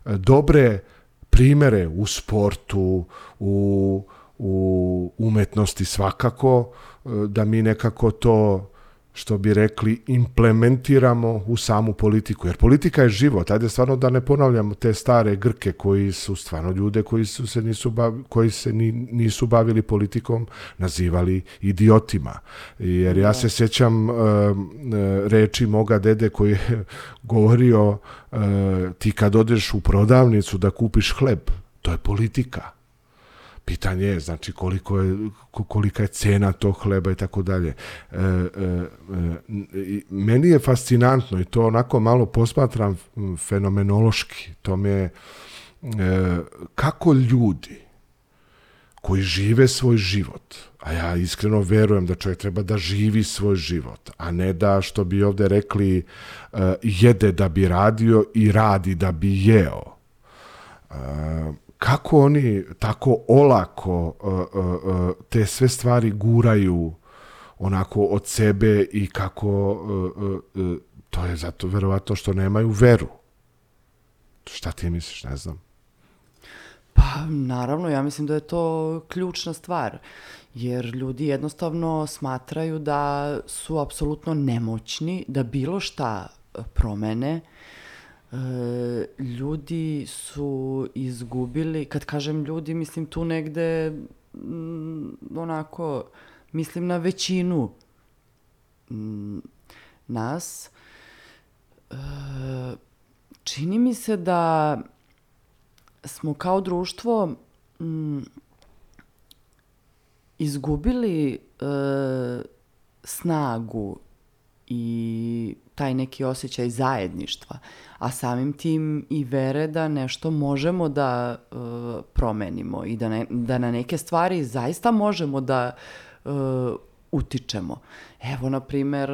B: dobre primere u sportu, u, u umetnosti svakako, e, da mi nekako to što bi rekli, implementiramo u samu politiku. Jer politika je život. Ajde stvarno da ne ponavljamo te stare Grke koji su stvarno ljude koji, su se nisu, bavi, koji se ni, nisu bavili politikom nazivali idiotima. Jer ja se sjećam uh, reči moga dede koji je govorio uh, ti kad odeš u prodavnicu da kupiš hleb, to je politika pitanje je znači koliko je kolika je cena tog hleba i tako dalje. E, e, e, meni je fascinantno i to onako malo posmatram fenomenološki. To me je kako ljudi koji žive svoj život, a ja iskreno verujem da čovjek treba da živi svoj život, a ne da, što bi ovde rekli, jede da bi radio i radi da bi jeo kako oni tako olako uh, uh, uh, te sve stvari guraju onako od sebe i kako uh, uh, to je zato verovatno što nemaju veru. Šta ti misliš, ne znam.
A: Pa, naravno, ja mislim da je to ključna stvar, jer ljudi jednostavno smatraju da su apsolutno nemoćni, da bilo šta promene, E, ljudi su izgubili, kad kažem ljudi, mislim tu negde m, mm, onako, mislim na većinu mm, nas. E, čini mi se da smo kao društvo mm, izgubili e, snagu i taj neki osjećaj zajedništva, a samim tim i vere da nešto možemo da uh, promenimo i da, ne, da na neke stvari zaista možemo da uh, utičemo. Evo, na primer,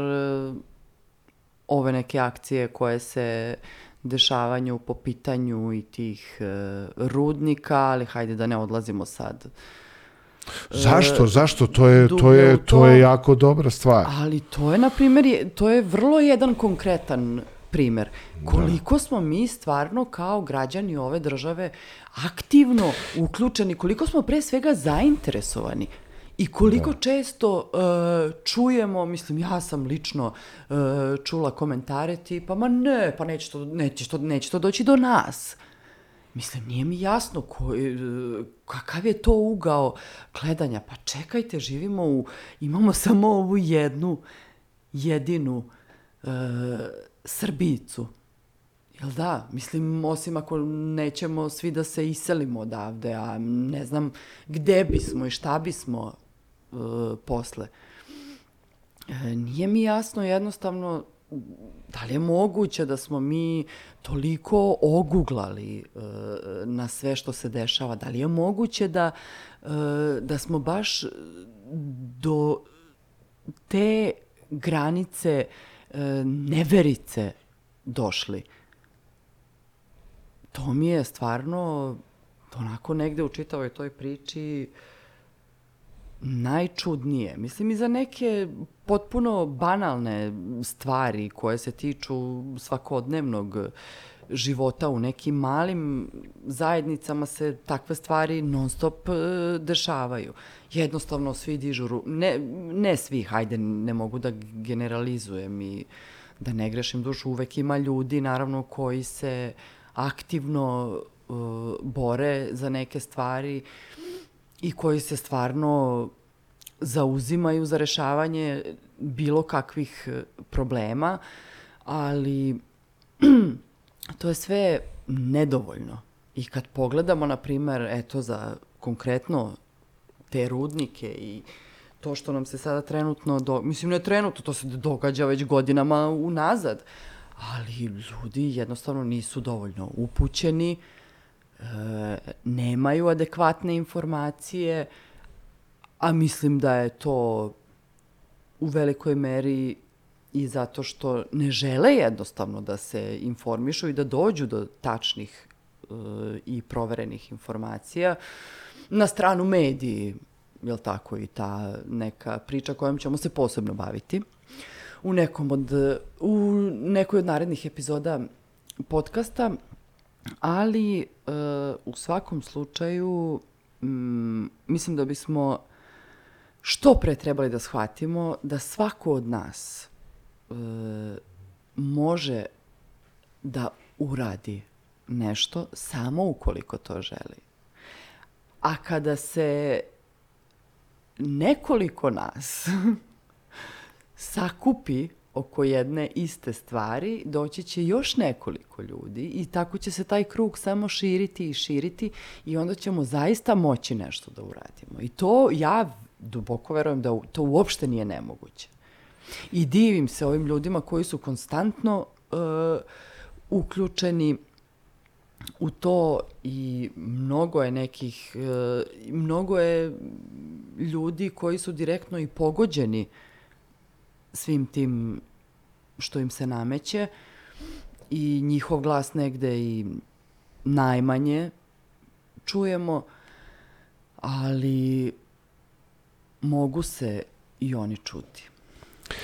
A: ove neke akcije koje se dešavanju po pitanju i tih uh, rudnika, ali hajde da ne odlazimo sad
B: Zašto? Zašto? To je, to je, to je jako dobra stvar.
A: Ali to je, na primjer, to je vrlo jedan konkretan primer. Koliko da. smo mi stvarno kao građani ove države aktivno uključeni, koliko smo pre svega zainteresovani I koliko da. često uh, čujemo, mislim, ja sam lično uh, čula komentare tipa, ma ne, pa neće to, neće to, neće to doći do nas. Mislim, nije mi jasno ko, kakav je to ugao gledanja. Pa čekajte, živimo u, imamo samo ovu jednu, jedinu e, Srbicu. Jel da? Mislim, osim ako nećemo svi da se iselimo odavde, a ne znam gde bismo i šta bismo e, posle. E, nije mi jasno jednostavno da li je moguće da smo mi toliko oguglali uh, na sve što se dešava? Da li je moguće da, uh, da smo baš do te granice uh, neverice došli? To mi je stvarno onako negde u čitavoj toj priči najčudnije. Mislim i za neke potpuno banalne stvari koje se tiču svakodnevnog života u nekim malim zajednicama se takve stvari non stop e, dešavaju. Jednostavno svi dižu, ne, ne svi, hajde, ne mogu da generalizujem i da ne grešim dušu, uvek ima ljudi naravno koji se aktivno uh, bore za neke stvari i koji se stvarno zauzimaju za rešavanje bilo kakvih e, problema, ali to je sve nedovoljno. I kad pogledamo, na primer, eto za konkretno te rudnike i to što nam se sada trenutno, do, mislim ne trenutno, to se događa već godinama unazad, ali ljudi jednostavno nisu dovoljno upućeni, e, nemaju adekvatne informacije, a mislim da je to u velikoj meri i zato što ne žele jednostavno da se informišu i da dođu do tačnih uh, i proverenih informacija. Na stranu mediji, jel tako, i ta neka priča kojom ćemo se posebno baviti u nekom od, u nekoj od narednih epizoda podcasta, ali e, u svakom slučaju mm, mislim da bismo što pre trebali da shvatimo da svako od nas e, može da uradi nešto samo ukoliko to želi. A kada se nekoliko nas sakupi oko jedne iste stvari, doći će još nekoliko ljudi i tako će se taj krug samo širiti i širiti i onda ćemo zaista moći nešto da uradimo. I to ja duboko verujem da to uopšte nije nemoguće. I divim se ovim ljudima koji su konstantno uh, uključeni u to i mnogo je nekih, uh, mnogo je ljudi koji su direktno i pogođeni svim tim što im se nameće i njihov glas negde i najmanje čujemo, ali mogu se i oni čuti.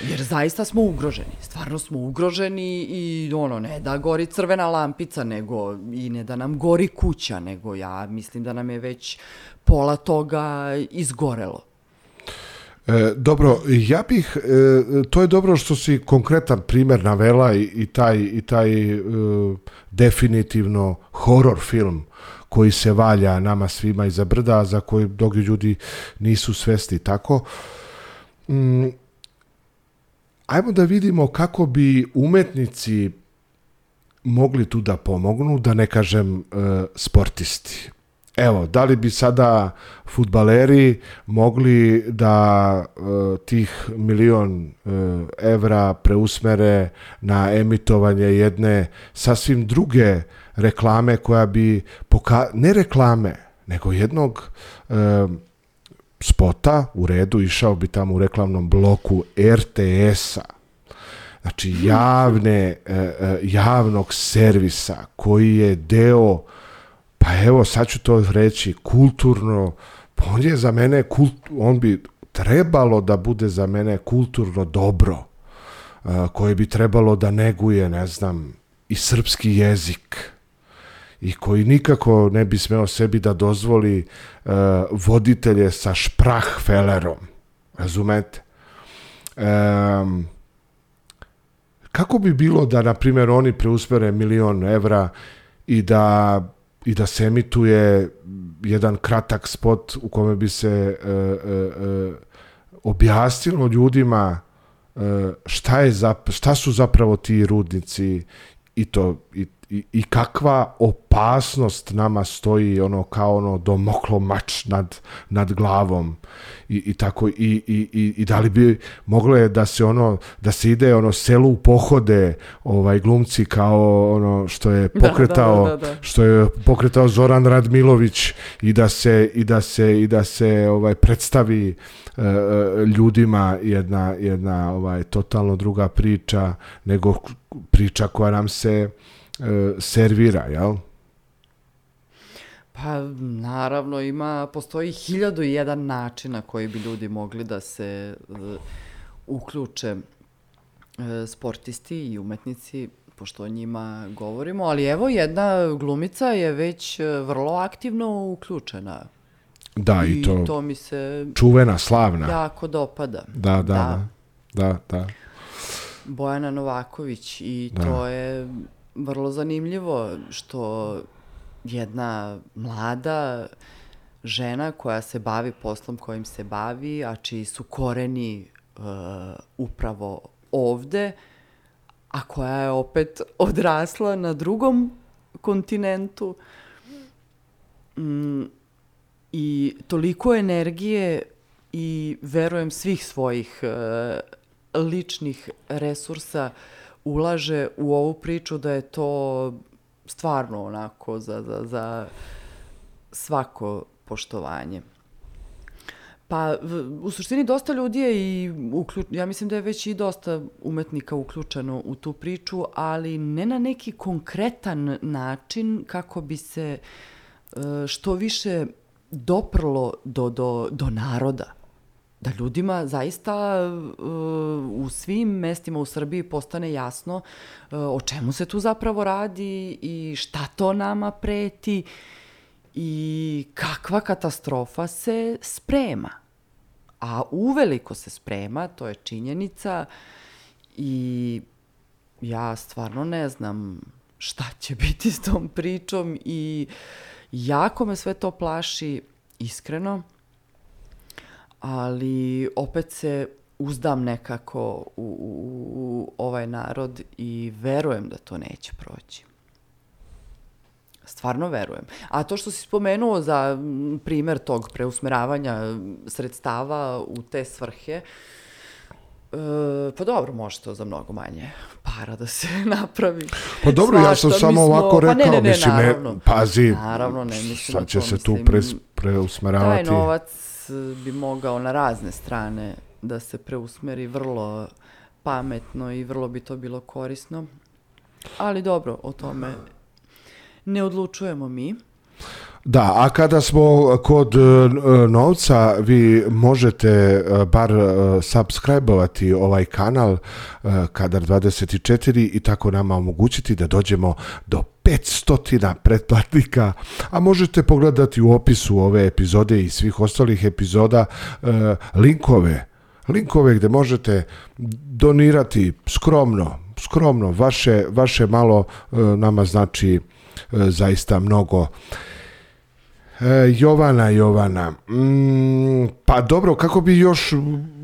A: Jer zaista smo ugroženi, stvarno smo ugroženi i ono, ne da gori crvena lampica, nego i ne da nam gori kuća, nego ja mislim da nam je već pola toga izgorelo.
B: E, dobro, ja bih, e, to je dobro što si konkretan primer navela i, i taj, i taj e, definitivno horor film koji se valja nama svima iza brda, za koji mnogi ljudi nisu svesti tako. Mm, ajmo da vidimo kako bi umetnici mogli tu da pomognu, da ne kažem e, sportisti. Evo, da li bi sada futbaleri mogli da e, tih milion e, evra preusmere na emitovanje jedne sasvim druge reklame koja bi, poka ne reklame, nego jednog e, spota u redu, išao bi tamo u reklamnom bloku RTS-a, znači javne, e, e, javnog servisa koji je deo pa evo sad ću to reći kulturno on je za mene kult, on bi trebalo da bude za mene kulturno dobro koje bi trebalo da neguje ne znam i srpski jezik i koji nikako ne bi smeo sebi da dozvoli uh, voditelje sa šprahfelerom razumete? Um, kako bi bilo da na primjer oni preusmere milion evra i da i da se emituje jedan kratak spot u kome bi se e, e, e, objasnilo ljudima e, šta, je za, šta su zapravo ti rudnici i to i, i, i kakva opasnost nama stoji ono kao ono domoklo mač nad, nad glavom i, i tako i, i, i, i da li bi moglo je da se ono da se ide ono selu u pohode ovaj glumci kao ono što je pokretao da, da, da, da. što je pokretao Zoran Radmilović i da se i da se i da se ovaj predstavi uh, ljudima jedna jedna ovaj totalno druga priča nego priča koja nam se servira, jel?
A: Pa naravno ima, postoji hiljadu i jedan način na koji bi ljudi mogli da se uh, uključe uh, sportisti i umetnici, pošto o njima govorimo, ali evo jedna glumica je već vrlo aktivno uključena.
B: Da, i,
A: i
B: to,
A: to mi se
B: čuvena, slavna.
A: Jako dopada.
B: Da, da, da. Da, da.
A: Bojana Novaković i da. to je vrlo zanimljivo što jedna mlada žena koja se bavi poslom kojim se bavi, a čiji su koreni uh, upravo ovde, a koja je opet odrasla na drugom kontinentu. Mm, i toliko energije i verujem svih svojih uh, ličnih resursa ulaže u ovu priču da je to stvarno onako za, za, za svako poštovanje. Pa, u suštini dosta ljudi je i uključ... ja mislim da je već i dosta umetnika uključeno u tu priču, ali ne na neki konkretan način kako bi se e, što više doprlo do, do, do naroda. Da ljudima zaista uh, u svim mestima u Srbiji postane jasno uh, o čemu se tu zapravo radi i šta to nama preti i kakva katastrofa se sprema. A uveliko se sprema, to je činjenica i ja stvarno ne znam šta će biti s tom pričom i jako me sve to plaši iskreno, ali opet se uzdam nekako u, u, u ovaj narod i verujem da to neće proći. Stvarno verujem. A to što si spomenuo za primer tog preusmeravanja sredstava u te svrhe, E, pa dobro, može to za mnogo manje para da se napravi.
B: Pa dobro, ja sam
A: Svašta,
B: samo
A: smo-
B: ovako
A: pa
B: rekao,
A: ne, ne, ne,
B: mislim, ne,
A: naravno.
B: pazi,
A: Naravno, ne mislim
B: sad će se tu pres,
A: Taj
B: preusmeravati.
A: Bi mogao na razne strane da se preusmeri vrlo pametno i vrlo bi to bilo korisno. Ali dobro, o tome ne odlučujemo mi.
B: Da, a kada smo kod e, novca, vi možete e, bar e, subscribe-ovati ovaj kanal e, Kadar 24 i tako nama omogućiti da dođemo do 500 pretplatnika, a možete pogledati u opisu ove epizode i svih ostalih epizoda e, linkove linkove gde možete donirati skromno, skromno, vaše, vaše malo e, nama znači e, zaista mnogo. Jovana, Jovana, mm, pa dobro, kako bi još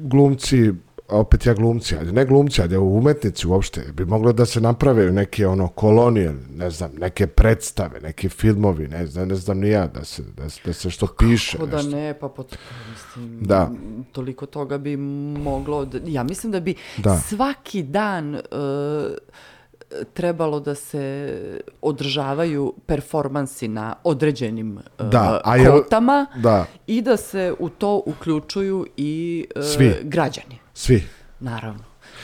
B: glumci, opet ja glumci, ajde, ne glumci, ajde, umetnici uopšte, bi moglo da se naprave neke ono kolonije, ne znam, neke predstave, neki filmovi, ne znam, ne znam ni ja, da se, da, da se što piše.
A: Kako da ne, pa pot, mislim,
B: Da.
A: toliko toga bi moglo, da, ja mislim da bi
B: Da.
A: svaki dan e, trebalo da se održavaju performansi na određenim e,
B: Da, a jel-
A: kotama
B: Da,
A: i da se u to uključuju i e,
B: Svi.
A: građani,
B: svi.
A: naravno.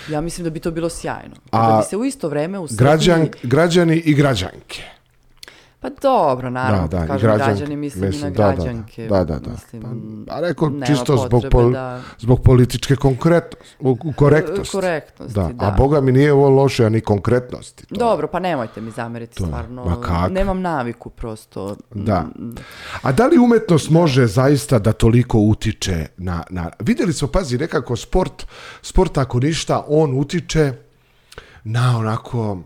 A: Ja mislim da bi to bilo sjajno.
B: A
A: da bi se u isto vreme u Srbiji...
B: Građan, građani i građanke.
A: Pa dobro, naravno,
B: Da, da,
A: kažem
B: građanke,
A: građani, mislim, i na
B: mislim, da, da, da.
A: građanke.
B: Da, da, da.
A: Mislim,
B: Pa, a rekao čisto zbog, pol,
A: da-
B: zbog političke konkretnosti, korektnosti.
A: Korektnosti,
B: Da,
A: da.
B: a boga mi nije ovo loše, a ni konkretnosti. To.
A: Dobro, pa nemojte mi zameriti,
B: To
A: stvarno.
B: ma kako?
A: Nemam naviku prosto.
B: Da.
A: Mm,
B: A da li umetnost može zaista da toliko utiče na, na... Vidjeli smo, pazi, nekako sport, sport ako ništa, on utiče na onako,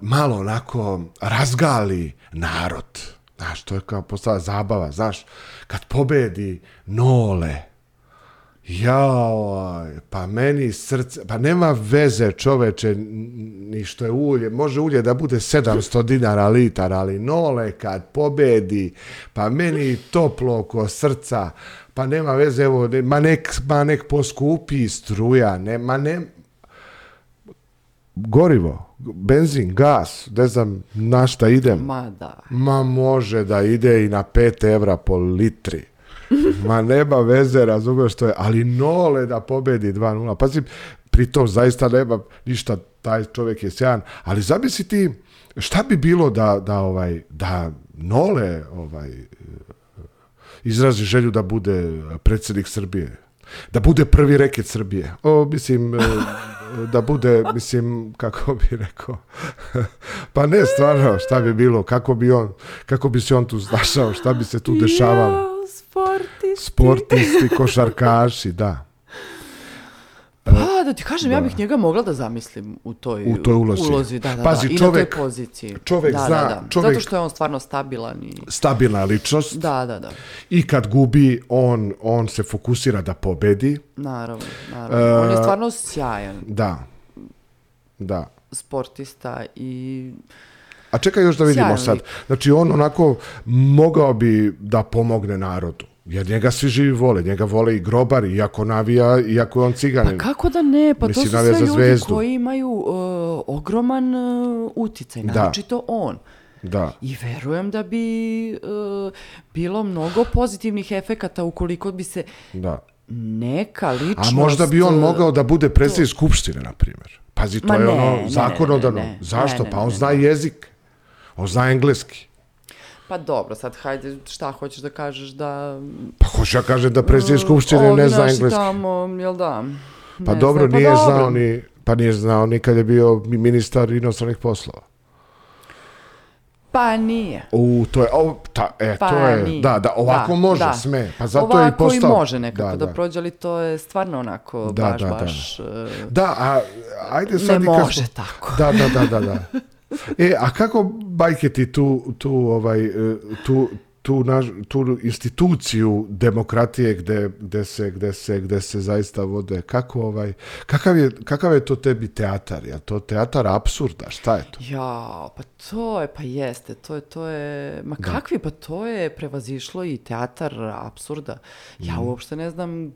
B: malo onako razgali narod. Znaš, to je kao postala zabava, znaš, kad pobedi Nole, Jao, pa meni srce, pa nema veze čoveče, ni što je ulje, može ulje da bude 700 dinara litar, ali nole kad pobedi, pa meni toplo oko srca, pa nema veze, evo, ma nek, ma nek poskupi struja, ne, ma ne, gorivo, benzin, gas, ne znam na šta idem.
A: Ma da.
B: Ma može da ide i na 5 evra po litri. Ma nema veze, razumeš što je, ali nole da pobedi 2-0. Pazi, pritom zaista nema ništa, taj čovjek je sjajan, ali zamisli ti, šta bi bilo da, da, ovaj, da nole ovaj, izrazi želju da bude predsjednik Srbije, da bude prvi reket Srbije. O, mislim, da bude, mislim, kako bi rekao, pa ne, stvarno, šta bi bilo, kako bi on, kako bi se on tu snašao, šta bi se tu dešavalo.
A: Sportisti.
B: Sportisti, košarkaši, da.
A: Pa, da ti kažem, ja bih njega mogla da zamislim u toj,
B: U toj ulozi.
A: ulozi da, da,
B: Pazi,
A: da. I
B: čovek-
A: na toj poziciji.
B: čovek
A: da,
B: zna,
A: da, da.
B: čovek-
A: Zato što je on stvarno stabilan i...
B: Stabilna ličnost
A: Da, da, da.
B: i kad gubi, on, on se fokusira da pobedi.
A: Naravno, naravno. on je
B: E,
A: stvarno sjajan
B: Da, da.
A: sportista i...
B: A čekaj još da vidimo
A: Sjajan
B: sad. Znači on onako mogao bi da pomogne narodu. Jer njega svi živi vole. Njega vole i grobari, iako navija, iako je on
A: Pa
B: ciganin.
A: kako da ne? Pa
B: Mislim,
A: to su sve ljudi
B: Zvezdu.
A: koji imaju uh, ogroman uh, uticaj,
B: Da.
A: naročito on.
B: Da.
A: I verujem da bi uh, bilo mnogo pozitivnih efekata ukoliko bi se
B: Da.
A: neka ličnost...
B: A možda bi on mogao da bude predsjednik skupštine, na primjer. Pazi, to
A: Ma
B: je
A: ne,
B: ono
A: ne,
B: zakonodavno.
A: ne,
B: Zašto?
A: ne, ne,
B: pa on zna jezik. On zna engleski.
A: Pa dobro, sad hajde, šta hoćeš da kažeš da...
B: Pa hoću ja kažem da predsjednik Skupštine
A: ovi
B: ne zna
A: naši
B: engleski.
A: tamo, jel da?
B: Pa
A: ne
B: dobro,
A: zna, pa
B: nije
A: dobro.
B: znao ni, pa nije znao ni kad je bio ministar inostranih poslova.
A: Pa nije.
B: U, to je, o, ta, e,
A: Pa
B: to je,
A: nije.
B: da, da, ovako
A: Da,
B: može,
A: da.
B: sme. Pa zato
A: Ovako
B: je i postao.
A: i može nekako da,
B: da.
A: prođe, ali to je stvarno onako
B: Da,
A: baš,
B: da, da.
A: baš... e,
B: Da, a ajde
A: Ne
B: sad i kako-
A: može tako.
B: Da, da, da, da, da. E, a kako bajke ti tu, tu, ovaj, e, tu, tu, naš, tu instituciju demokratije gde, gde, se, gde, se, gde se zaista vode, kako ovaj, kakav je, kakav je to tebi teatar? Je to teatar apsurda? Šta je to?
A: Ja, pa to je, pa jeste, to je, to je, ma kakvi, pa to je prevazišlo i teatar apsurda. Ja
B: Mhm.
A: uopšte ne znam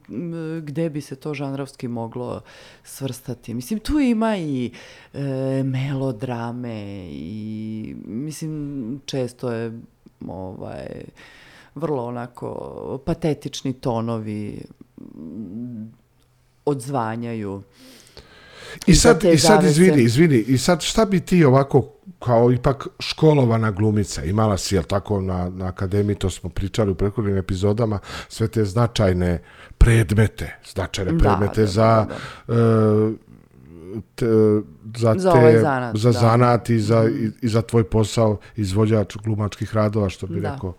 A: gde bi se to žanrovski moglo svrstati. Mislim, tu ima i e, melodrame i, mislim, često je ovaj, vrlo onako patetični tonovi m, odzvanjaju.
B: I sad, i sad izvini, izvini, i sad šta bi ti ovako kao ipak školovana glumica, imala si, jel tako, na, na akademiji, to smo pričali u prethodnim epizodama, sve te značajne predmete, značajne
A: Da,
B: predmete
A: da,
B: za,
A: da,
B: e, te, za,
A: Za
B: te,
A: ovaj zanat,
B: za
A: da.
B: zanat i za, i, i za tvoj posao izvođač glumačkih radova, što bi
A: Da.
B: rekao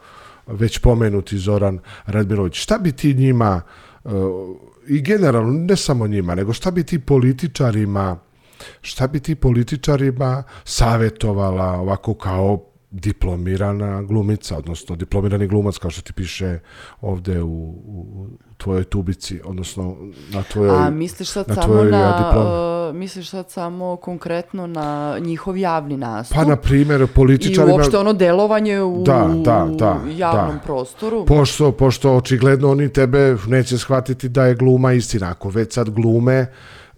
B: već pomenuti Zoran Radmirović. Šta bi ti njima, e, i generalno, ne samo njima, nego šta bi ti političarima, šta bi ti političarima savjetovala ovako kao diplomirana glumica, odnosno diplomirani glumac, kao što ti piše ovde u, u, tvojoj tubici, odnosno na tvojoj...
A: A misliš sad
B: na
A: samo na, uh, misliš sad samo konkretno na njihov javni nastup?
B: Pa, na primjer,
A: I
B: političarima...
A: uopšte ono delovanje u
B: Da, da, da,
A: javnom
B: da.
A: prostoru?
B: Pošto, pošto očigledno oni tebe neće shvatiti da je gluma istina. Ako već sad glume,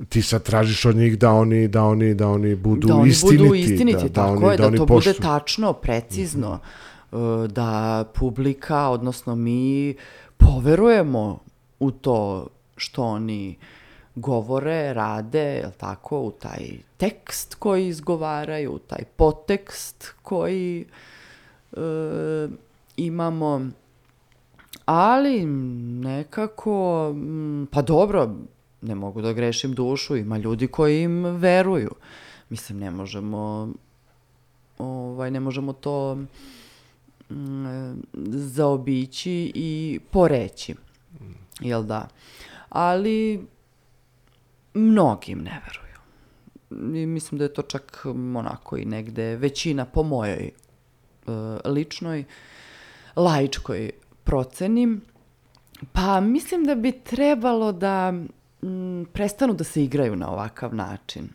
B: ti sad tražiš od njih da oni, da oni, da oni budu
A: da oni
B: istiniti.
A: budu istiniti,
B: da,
A: tako
B: oni,
A: je, da,
B: oni
A: to
B: poštuju.
A: bude tačno, precizno, uh, da publika, odnosno mi, poverujemo u to što oni govore, rade, jel tako, u taj tekst koji izgovaraju, u taj potekst koji uh, imamo, ali nekako, mm, pa dobro, ne mogu da grešim dušu, ima ljudi koji im veruju. Mislim, ne možemo, ovaj, ne možemo to mm, zaobići i poreći, jel da? Ali mnogim ne veruju. I mislim da je to čak mm, onako i negde većina po mojoj e, ličnoj laičkoj proceni. Pa mislim da bi trebalo da prestanu da se igraju na ovakav način.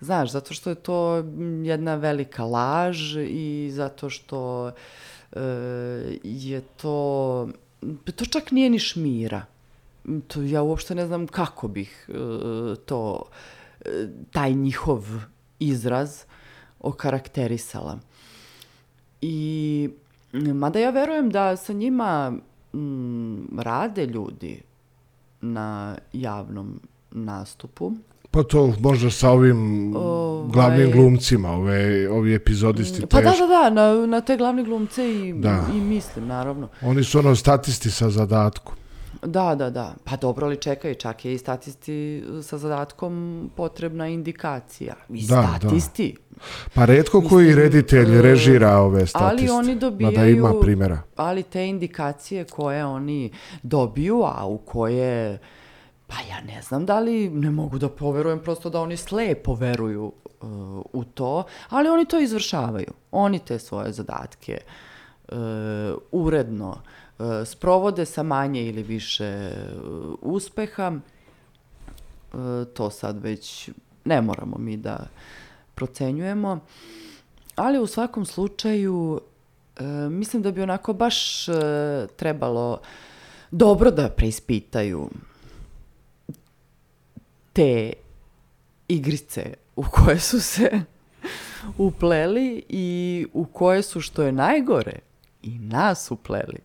A: Znaš, zato što je to jedna velika laž i zato što e, je to, to čak nije ni šmira. To ja uopšte ne znam kako bih e, to, e, taj njihov izraz okarakterisala. I mada ja verujem da sa njima mm, rade ljudi na javnom nastupu.
B: Pa to možda sa ovim
A: Ovaj-
B: glavnim glumcima, ove, ovi epizodisti
A: Pa da,
B: teški.
A: da, da, na, na te glavne glumce i,
B: Da.
A: i mislim, naravno.
B: Oni su ono statisti sa zadatkom.
A: Da, da, da. Pa dobro, ali čekaj, čak je i statisti sa zadatkom potrebna indikacija. I
B: Da, da. Pa redko koji
A: Mislim,
B: reditelj
A: e,
B: režira ove statiste.
A: oni
B: Mada
A: dobijaju-
B: ima primjera.
A: Ali te indikacije koje oni dobiju, a u koje, pa ja ne znam da li, ne mogu da poverujem prosto da oni slepo veruju uh, u to, ali oni to izvršavaju. Oni te svoje zadatke uh, uredno uh, sprovode sa manje ili više uh, uspeha. Uh, to sad već ne moramo mi da procenjujemo. Ali u svakom slučaju e, mislim da bi onako baš e, trebalo dobro da preispitaju te igrice u koje su se upleli i u koje su, što je najgore, i nas upleli.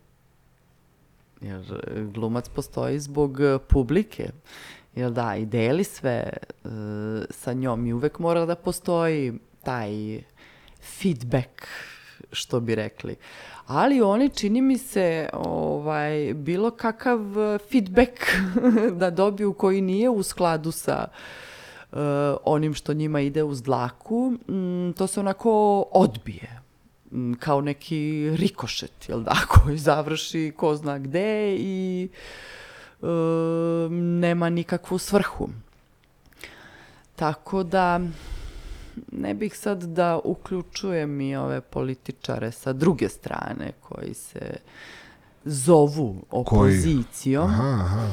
A: Jer e, glumac postoji zbog publike. Jel da, i deli sve e, sa njom i uvek mora da postoji taj feedback što bi rekli. Ali oni, čini mi se, ovaj, bilo kakav feedback da dobiju koji nije u skladu sa uh, onim što njima ide uz dlaku, mm, to se onako odbije mm, kao neki rikošet, jel da, koji završi ko zna gde i uh, nema nikakvu svrhu. Tako da ne bih sad da uključujem i ove političare sa druge strane koji se zovu opozicijom.
B: Aha, aha.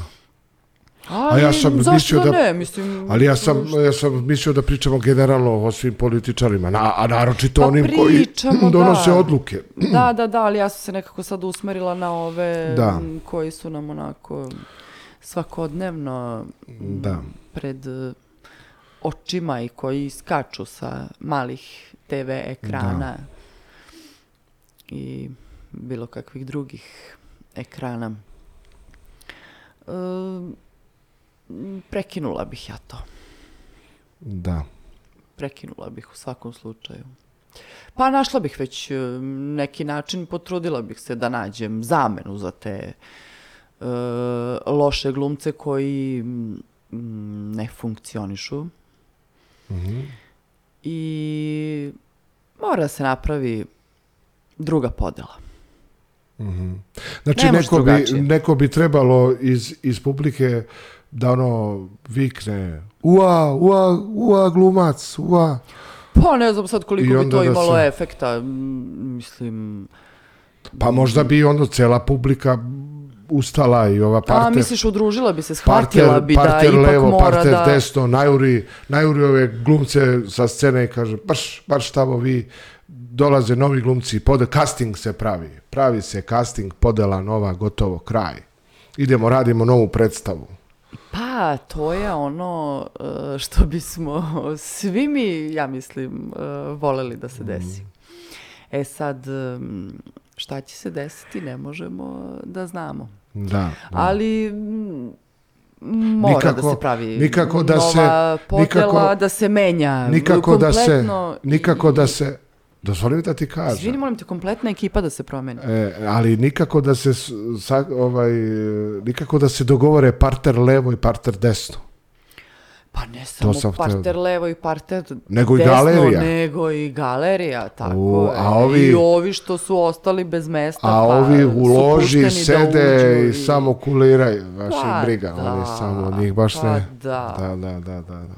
A: Ali,
B: A ja sam mislio da-
A: ne, mislim...
B: Ali ja sam, ja sam mislio da pričamo generalno o svim političarima, na, a naročito
A: Pa
B: onim koji donose
A: da.
B: odluke.
A: Da, da, da, ali ja sam se nekako sad usmerila na ove
B: Da.
A: koji su nam onako svakodnevno
B: Da.
A: pred e, očima i koji skaču sa malih TV ekrana i bilo kakvih drugih ekrana. E, prekinula bih ja to.
B: Da.
A: prekinula bih u svakom slučaju. Pa našla bih već e, neki način, potrudila bih se da nađem zamenu za te e, loše glumce koji mm, ne funkcionišu. I mora se napravi druga podela.
B: Znači
A: Ne
B: neko bi,
A: drugačije.
B: neko bi trebalo iz, iz publike da ono vikne ua, ua, ua glumac, ua.
A: Pa ne znam sad koliko bi to
B: da
A: imalo
B: se-
A: efekta. Mislim...
B: Pa možda bi ono cela publika ustala i ova
A: A,
B: parter,
A: misliš, udružila bi se, shvatila
B: parter,
A: bi da
B: parter
A: ipak
B: levo,
A: mora
B: parter
A: da...
B: desno, najuri, najuri ove glumce sa scene i kaže, baš, baš tamo vi dolaze novi glumci, pod, casting se pravi, pravi se casting, podela nova, gotovo, kraj. Idemo, radimo novu predstavu.
A: Pa, to je ono e, što bismo svi mi, ja mislim, e, voleli da se desi. E sad, šta će se desiti, ne možemo da znamo.
B: Da. da.
A: Ali mora da
B: Nikako-
A: se pravi
B: nikako da
A: nova
B: se-
A: podela,
B: nikako-
A: da se menja.
B: nikako da se,
A: kompletno
B: nikako
A: i-
B: da se, dozvoli mi da ti
A: Izvini,
B: kažem,
A: molim te, kompletna ekipa da se promeni.
B: e, ali nikako da se, sa, ovaj, nikako da se dogovore parter levo i parter desno.
A: Pa ne samo
B: sam hteo
A: parter levo i parter
B: Nego i
A: desno,
B: galerija.
A: nego i galerija, tako
B: U, a ovi-
A: I ovi što su ostali bez mesta,
B: A
A: pa
B: ovi u loži
A: da
B: sede
A: uđu
B: i samo kuliraju, baš
A: Pa
B: ih briga,
A: da,
B: oni samo njih baš
A: pa
B: ne.
A: da.
B: Da, da, da, da, da.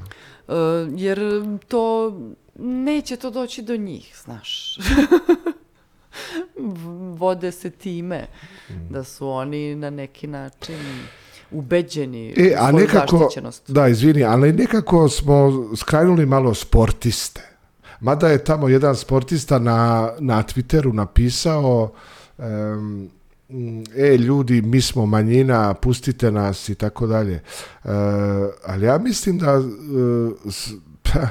A: E, jer to, neće to doći do njih, znaš. Vode se time
B: Mm.
A: da su oni na neki način ubeđeni
B: E, a nekako, da, izvini, ali nekako smo skrajnuli malo sportiste. Mada je tamo jedan sportista na, na Twitteru napisao mm, e, ljudi, mi smo manjina, pustite nas i tako dalje. E, ali ja mislim da e, s- pa,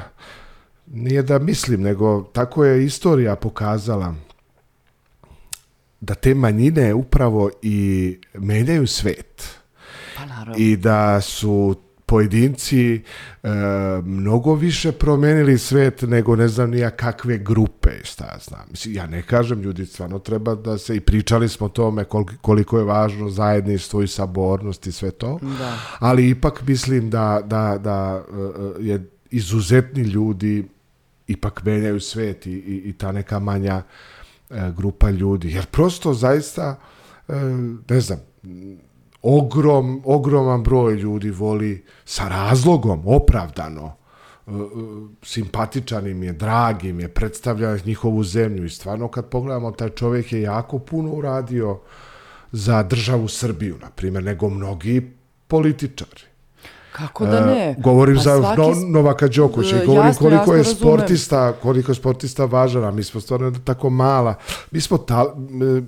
B: nije da mislim, nego tako je istorija pokazala da te manjine upravo i menjaju svet
A: Pa naravno.
B: i da su pojedinci e, mnogo više promenili svet nego ne znam nija kakve grupe, šta ja znam. Mislim, ja ne kažem, ljudi stvarno treba da se, i pričali smo o tome koliko, koliko je važno zajedništvo i sabornost i sve to,
A: Da.
B: ali ipak mislim da, da, da e, je izuzetni ljudi ipak menjaju svet i, i, i ta neka manja e, grupa ljudi. Jer prosto zaista, e, ne znam, ogrom, ogroman broj ljudi voli sa razlogom, opravdano, e, e, simpatičan im je, drag im je, predstavlja njihovu zemlju i stvarno kad pogledamo, taj čovjek je jako puno uradio za državu Srbiju, na primjer, nego mnogi političari.
A: Kako da ne?
B: E, govorim
A: Pa
B: za
A: svaki
B: Novaka Đokovića
A: E,
B: i govorim
A: jasno,
B: koliko
A: jasno
B: je
A: razumem.
B: sportista, koliko je sportista važan, a mi smo stvarno tako mala. Mi smo ta, m,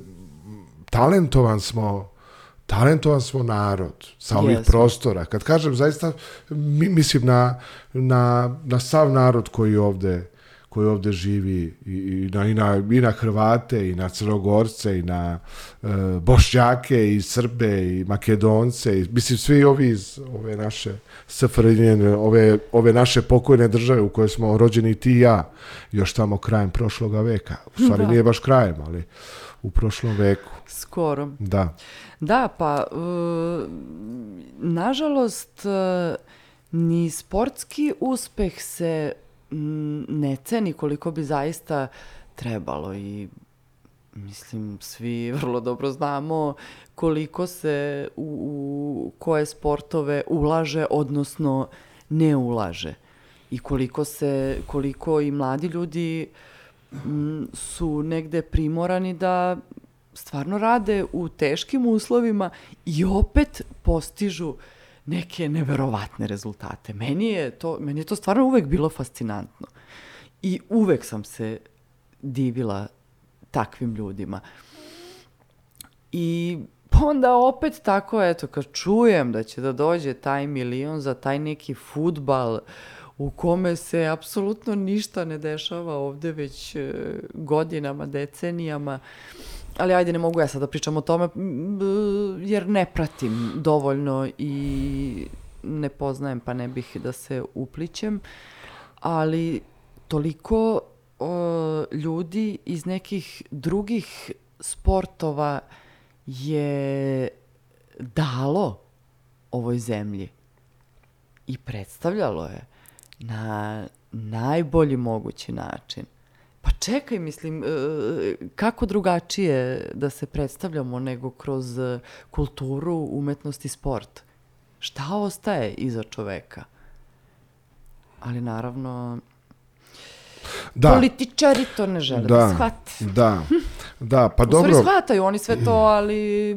B: talentovan smo talentovan smo narod sa ovih
A: Jesmo.
B: prostora. Kad kažem zaista, mi, mislim na, na, na sav narod koji ovde koji ovdje živi i, i, na, i, na, i na Hrvate i na Crnogorce i na e, Bošnjake i Srbe i Makedonce i mislim svi ovi iz ove naše SFRJ, ove, ove naše pokojne države u kojoj smo rođeni ti i ja još tamo krajem prošloga veka. U stvari
A: Da.
B: nije baš krajem, ali u prošlom veku.
A: Skoro.
B: Da.
A: Da, pa e, nažalost e, ni sportski uspeh se ne ceni koliko bi zaista trebalo i mislim svi vrlo dobro znamo koliko se u, u koje sportove ulaže odnosno ne ulaže. I koliko se koliko i mladi ljudi m, su negde primorani da stvarno rade u teškim uslovima i opet postižu neke neverovatne rezultate. Meni je to, meni je to stvarno uvek bilo fascinantno. I uvek sam se divila takvim ljudima. I onda opet tako, eto, kad čujem da će da dođe taj milion za taj neki futbal u kome se apsolutno ništa ne dešava ovde već e, godinama, decenijama, ali ajde ne mogu ja sad da pričam o tome jer ne pratim dovoljno i ne poznajem pa ne bih da se uplićem, ali toliko o, ljudi iz nekih drugih sportova je dalo ovoj zemlji i predstavljalo je na najbolji mogući način. Pa čekaj, mislim, e, kako drugačije da se predstavljamo nego kroz e, kulturu, umetnost i sport? Šta ostaje iza čoveka? Ali naravno,
B: Da.
A: političari to ne žele da,
B: Da,
A: shvate.
B: da, da, pa
A: U stvari
B: dobro,
A: shvataju oni sve to, ali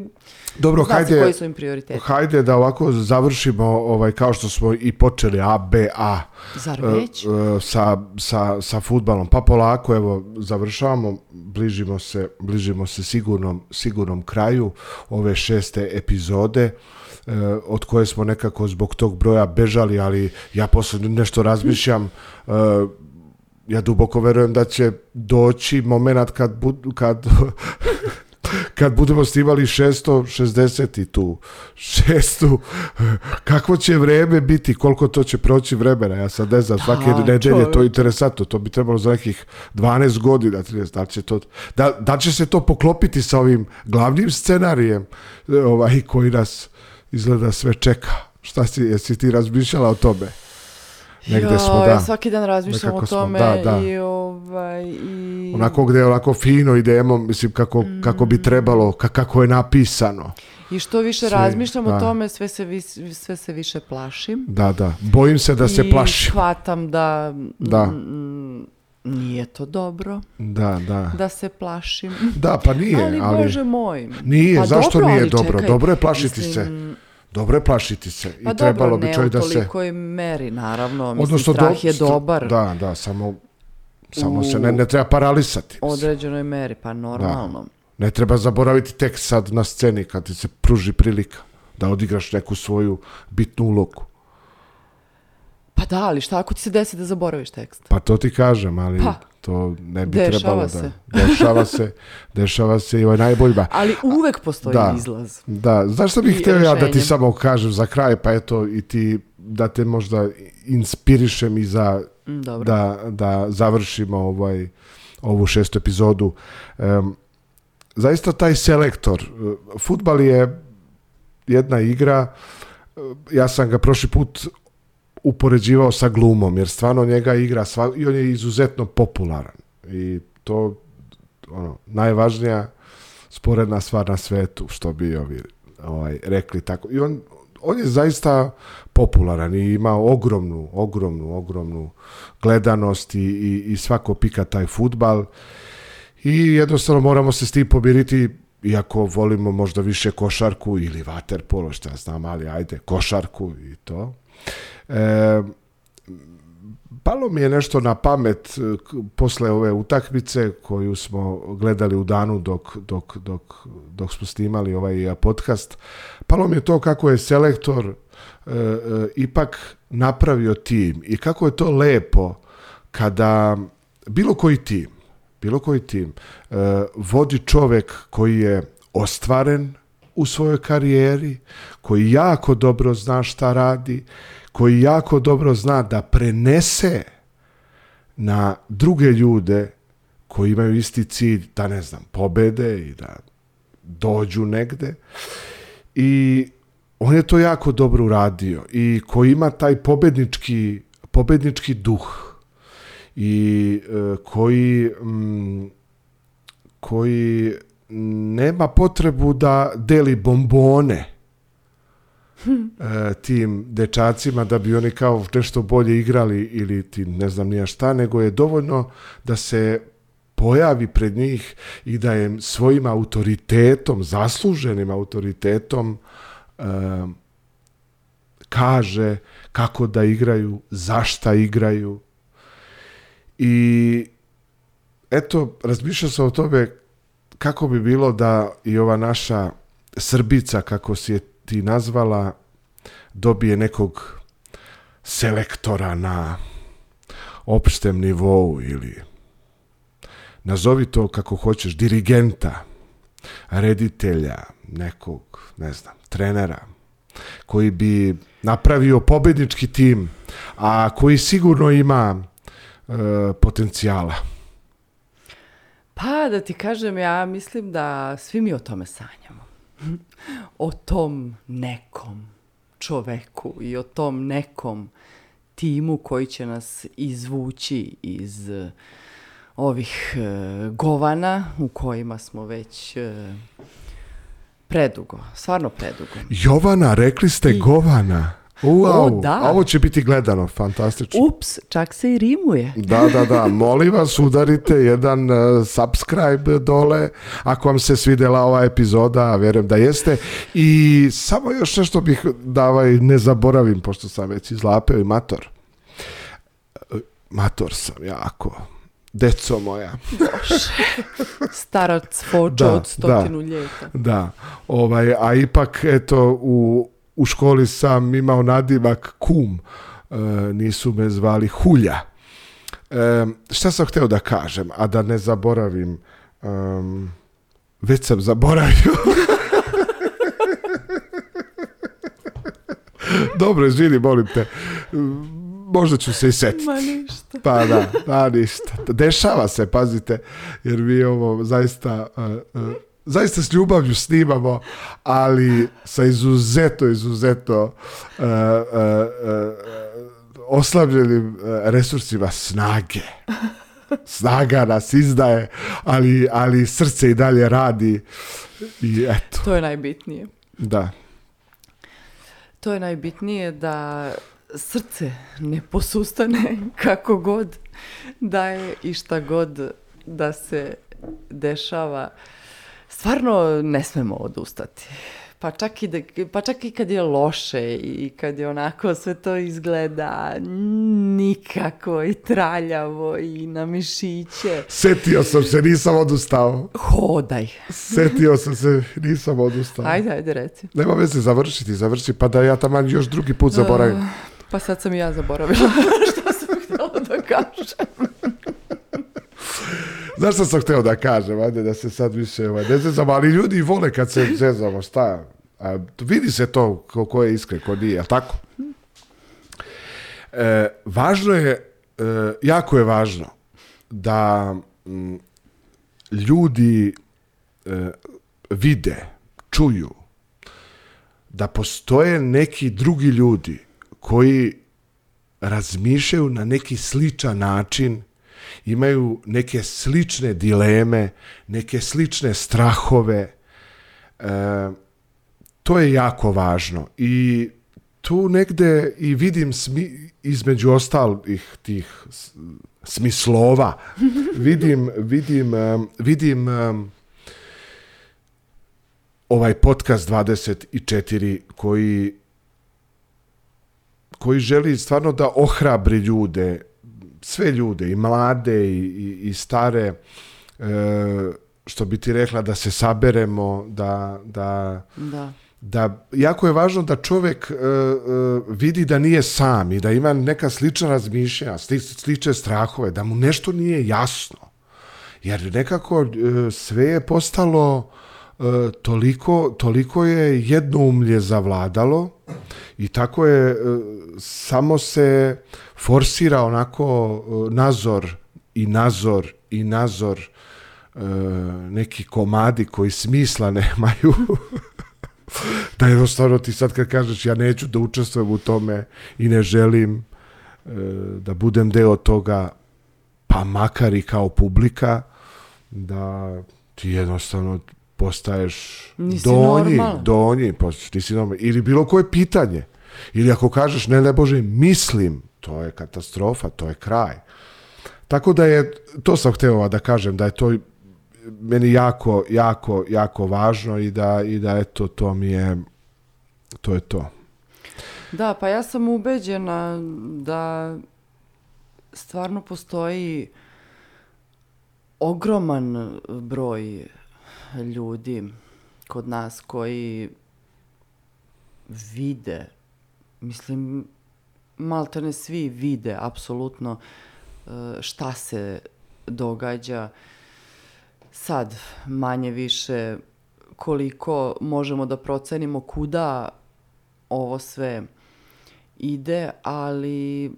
B: dobro,
A: zna
B: hajde,
A: koji su im prioriteti.
B: hajde da ovako završimo ovaj, kao što smo i počeli A, B, A.
A: Zar
B: e,
A: već?
B: e, sa, sa, sa futbalom. Pa polako, evo, završavamo, bližimo se, bližimo se sigurnom, sigurnom kraju ove šeste epizode e, od koje smo nekako zbog tog broja bežali, ali ja posle nešto razmišljam, e, ja duboko verujem da će doći moment kad, bud, kad kad budemo snimali 660 i tu šestu, kakvo će vreme biti, koliko to će proći vremena, ja sad ne znam, svake
A: Da,
B: nedelje to je interesantno, to bi trebalo za nekih 12 godina, 30, da će to, da, da će se to poklopiti sa ovim glavnim scenarijem e, ovaj, koji nas izgleda sve čeka. Šta si, jesi ti razmišljala o tome? Negde
A: Jo,
B: smo, da.
A: Ja svaki dan razmišljam o
B: smo,
A: tome
B: da, da.
A: i ovaj i
B: Onako gde onako fino idemo, mislim kako, kako
A: Mm.
B: bi trebalo, ka- kako je napisano.
A: i što više
B: Sve,
A: razmišljam
B: da.
A: o tome, sve se vis- sve se više plašim.
B: Da, da. Bojim se da se
A: I
B: plašim.
A: shvatam da,
B: Da.
A: mm, nije to dobro
B: Da, da.
A: da se plašim.
B: Da, pa nije,
A: ali,
B: ali...
A: Bože moj.
B: Nije,
A: pa
B: zašto
A: dobro,
B: nije
A: ali
B: dobro?
A: čekaj,
B: Dobro je plašiti se. Dobro je plašiti se.
A: Pa
B: I trebalo
A: dobro,
B: bi
A: ne
B: čovjek
A: u
B: da se...
A: tolikoj meri, naravno. Mislim,
B: Odnosno,
A: strah
B: do-
A: je dobar
B: Da, da, samo, samo
A: U-
B: se ne, ne treba paralisati.
A: u određenoj meri, pa normalno.
B: Ne treba zaboraviti tek sad na sceni kad ti se pruži prilika da odigraš neku svoju bitnu ulogu.
A: Pa da, ali šta ako ti se desi da zaboraviš tekst?
B: Pa to ti kažem, ali
A: Pa.
B: To ne bi
A: Dešava
B: trebalo
A: se.
B: da... Dešava se. Dešava se i ovo je najboljba.
A: Ali uvek postoji
B: Da.
A: izlaz.
B: Da, znaš što bih htio ja da ti samo kažem za kraj, pa eto i ti da te možda inspirišem i za
A: Mm, Dobro.
B: da, da završimo ovaj, ovu šestu epizodu. Em, zaista taj selektor, e, futbal je jedna igra, e, ja sam ga prošli put upoređivao sa glumom, jer stvarno njega igra sva, i on je izuzetno popularan. I to ono, najvažnija sporedna stvar na svetu, što bi ovi ovaj, rekli tako. I on, on je zaista popularan i ima ogromnu, ogromnu, ogromnu gledanost i, i, i svako pika taj futbal i jednostavno moramo se s tim pomiriti iako volimo možda više košarku ili vaterpolo, šta znam, ali ajde, košarku i to. E, palo mi je nešto na pamet e, posle ove utakmice koju smo gledali u danu dok, dok, dok, dok smo snimali ovaj a, podcast. Palo mi je to kako je selektor e, e, ipak napravio tim i kako je to lepo kada bilo koji tim, bilo koji tim, e, vodi čovjek koji je ostvaren u svojoj karijeri, koji jako dobro zna šta radi, koji jako dobro zna da prenese na druge ljude koji imaju isti cilj, da ne znam, pobede i da dođu negde. I on je to jako dobro uradio i koji ima taj pobednički, pobednički duh i e, koji mm, koji nema potrebu da deli bombone tim dečacima da bi oni kao nešto bolje igrali ili ti ne znam nija šta, nego je dovoljno da se pojavi pred njih i da im svojim autoritetom, zasluženim autoritetom e, kaže kako da igraju, zašta igraju. I eto, razmišljao sam o tome kako bi bilo da i ova naša Srbica, kako si je ti nazvala, dobije nekog selektora na opštem nivou ili nazovi to kako hoćeš, dirigenta, reditelja, nekog, ne znam, trenera, koji bi napravio pobednički tim, a koji sigurno ima e, potencijala.
A: Pa da ti kažem, ja mislim da svi mi o tome sanjamo. o tom nekom čoveku i o tom nekom timu koji će nas izvući iz uh, ovih uh, govana u kojima smo već uh, predugo, stvarno predugo.
B: Jovana, rekli ste
A: I-
B: govana. Wow,
A: O, da.
B: ovo će biti gledano, fantastično.
A: Ups, čak se i rimuje.
B: Da, da, da, molim vas udarite jedan uh, subscribe dole ako vam se svidjela ova epizoda, a vjerujem da jeste. I samo još nešto bih da ovaj, ne zaboravim, pošto sam već izlapeo i mator. E, Mator sam jako. Deco moja.
A: Starac fočo
B: Da,
A: od stotinu ljeta.
B: Da, ovaj, a ipak eto u, u školi sam imao nadimak kum, e, nisu me zvali hulja. E, šta sam htio da kažem, a da ne zaboravim, em, već sam zaboravio. Dobro, izvini, molim te. Možda ću se i setiti.
A: Ma ništa.
B: Pa da, pa ništa. Dešava se, pazite, jer mi ovo zaista, uh, uh, zaista s ljubavlju snimamo, ali sa izuzetno, izuzetno uh, uh, uh, oslabljenim uh, resursima snage. Snaga nas izdaje, ali, ali srce i dalje radi i eto,
A: To je najbitnije.
B: da.
A: To je najbitnije da srce ne posustane kako god da je i šta god da se dešava. Stvarno ne smemo odustati. Pa čak, i da, pa čak i kad je loše i kad je onako sve to izgleda nikako i traljavo i na mišiće.
B: Setio sam se, nisam odustao.
A: Hodaj.
B: Setio sam se, nisam odustao.
A: Ajde, ajde reci.
B: Nema veze, završiti, završi, pa da ja taman još drugi put zaboravim.
A: Ah, Pa sad sam i ja zaboravila što sam htjela da kažem.
B: Znaš što sam htio da kažem, ajde da se sad više ovaj, ne zezamo, ali ljudi vole kad se zezamo, šta? A, vidi se to ko, ko je iskren, ko nije, jel tako? E, važno je, e, jako je važno da mm, ljudi e, vide, čuju da postoje neki drugi ljudi koji razmišljaju na neki sličan način, imaju neke slične dileme, neke slične strahove. E, to je jako važno i tu negde i vidim smi, između ostalih tih smislova, vidim, vidim, em, vidim em, ovaj podcast 24 koji koji želi stvarno da ohrabri ljude, sve ljude, i mlade i, i, i stare, e, što bi ti rekla, da se saberemo, da, da,
A: Da.
B: da jako je važno da čovjek e, e, vidi da nije sam i da ima neka slična razmišljanja, slične strahove, da mu nešto nije jasno. Jer nekako e, sve je postalo toliko, toliko je jednoumlje zavladalo i tako je samo se forsira onako nazor i nazor i nazor neki komadi koji smisla nemaju da jednostavno ti sad kad kažeš ja neću da učestvujem u tome i ne želim e, da budem deo toga, pa makar i kao publika, da ti jednostavno postaješ
A: nisi
B: donji, donji, nisi normalan. Ili bilo koje pitanje. Ili ako kažeš, ne ne Bože, mislim, to je katastrofa, to je kraj. Tako da je, to sam hteo da kažem, da je to meni jako, jako, jako važno i da, i da eto, to mi je, to je to.
A: Da, pa ja sam ubeđena da stvarno postoji ogroman broj ljudi kod nas koji vide, mislim, maltene svi vide apsolutno e, šta se događa sad manje više koliko možemo da procenimo kuda ovo sve ide, ali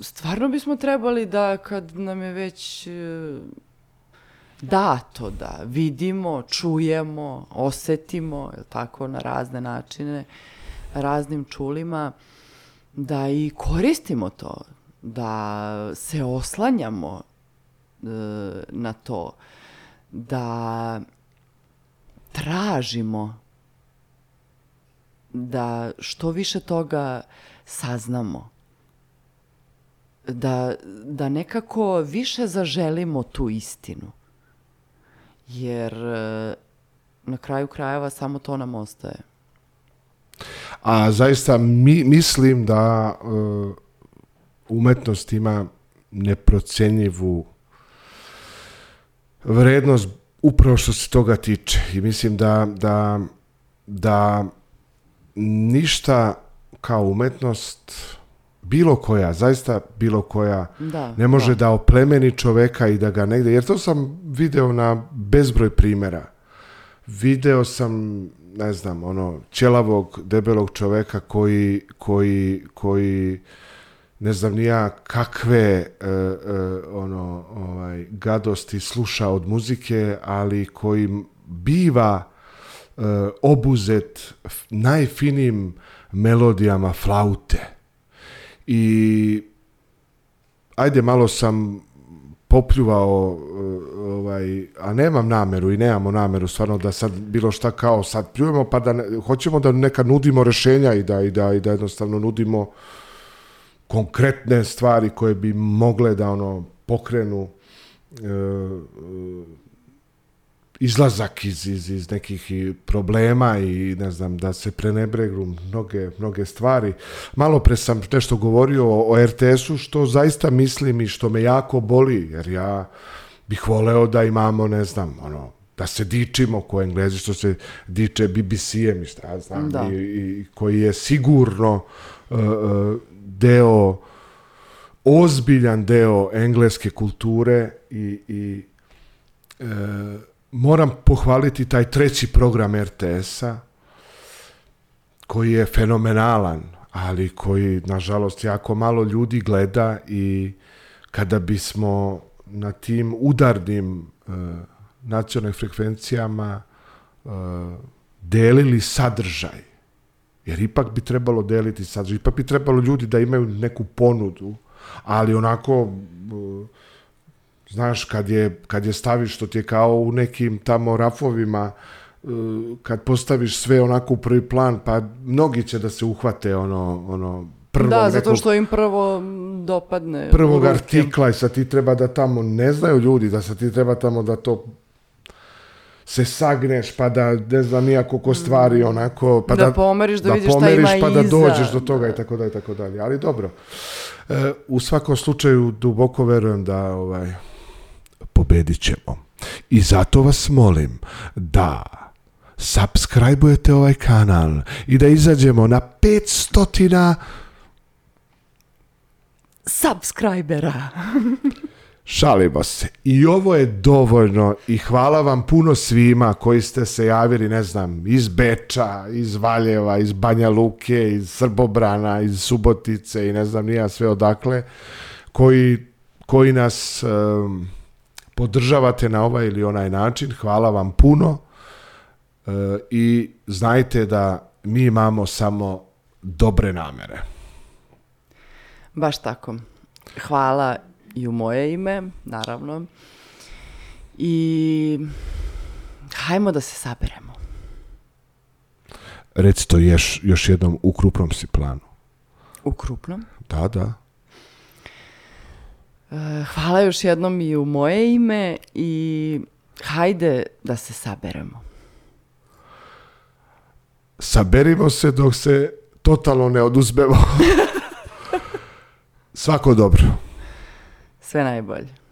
A: stvarno bismo trebali da kad nam je već e, dato da. Vidimo, čujemo, osetimo, tako, na razne načine, raznim čulima, da i koristimo to, da se oslanjamo E, na to da tražimo da što više toga saznamo da, da nekako više zaželimo tu istinu jer e, na kraju krajeva samo to nam ostaje
B: a zaista mi, mislim da uh, umetnost ima neprocenjivu vrednost upravo što se toga tiče. I mislim da, da, da ništa kao umetnost bilo koja, zaista bilo koja,
A: da,
B: ne može da. da oplemeni čoveka i da ga negde, jer to sam video na bezbroj primjera. Video sam, ne znam, ono, ćelavog, debelog čoveka koji, koji, koji ne znam ni ja kakve e, e, ono ovaj gadosti sluša od muzike, ali koji biva e, obuzet najfinim melodijama flaute. I ajde malo sam popljuvao ovaj, a nemam nameru i nemamo nameru stvarno da sad bilo šta kao sad pljujemo pa da ne, hoćemo da neka nudimo rešenja i da, i da, i da jednostavno nudimo konkretne stvari koje bi mogle da ono pokrenu e, izlazak iz, iz, iz nekih problema i ne znam da se prenebregnu mnoge, mnoge stvari. Malo pre sam nešto govorio o, o RTS-u što zaista mislim i što me jako boli jer ja bih voleo da imamo ne znam ono da se dičimo ko englezi što se diče BBC-em i šta znam da. i, i koji je sigurno uh, uh, deo, ozbiljan deo engleske kulture i, i e, moram pohvaliti taj treći program RTS-a koji je fenomenalan, ali koji, nažalost, jako malo ljudi gleda i kada bismo na tim udarnim e, nacionalnim frekvencijama e, delili sadržaj Jer ipak bi trebalo deliti sad, ipak bi trebalo ljudi da imaju neku ponudu, ali onako, znaš, kad je, kad je staviš, što ti je kao u nekim tamo rafovima, e, kad postaviš sve onako u prvi plan, pa mnogi će da se uhvate ono, ono prvog
A: Da, zato što im prvo dopadne.
B: Prvog artikla i sad ti treba da tamo, ne znaju ljudi, da sad ti treba tamo da to se sagneš pa da ne znam nijako stvari mm. onako pa
A: da, da pomeriš da, da vidiš
B: pomeriš,
A: šta ima
B: pa da
A: iza.
B: dođeš do toga i tako dalje i tako dalje ali dobro e, u svakom slučaju duboko verujem da ovaj pobedit ćemo i zato vas molim da subscribe ovaj kanal i da izađemo na 500
A: Subscribera.
B: Šalimo se. I ovo je dovoljno i hvala vam puno svima koji ste se javili, ne znam, iz Beča, iz Valjeva, iz Banja Luke, iz Srbobrana, iz Subotice i ne znam nija sve odakle, koji, koji nas um, podržavate na ovaj ili onaj način. Hvala vam puno uh, i znajte da mi imamo samo dobre namere.
A: Baš tako. Hvala i u moje ime, naravno. I hajmo da se saberemo.
B: Reci to još, još jednom u krupnom si planu.
A: U krupnom.
B: Da, da.
A: E, Hvala još jednom i u moje ime i hajde da se saberemo.
B: Saberimo se dok se totalno ne oduzmemo. Svako dobro.
A: Sve najbolje.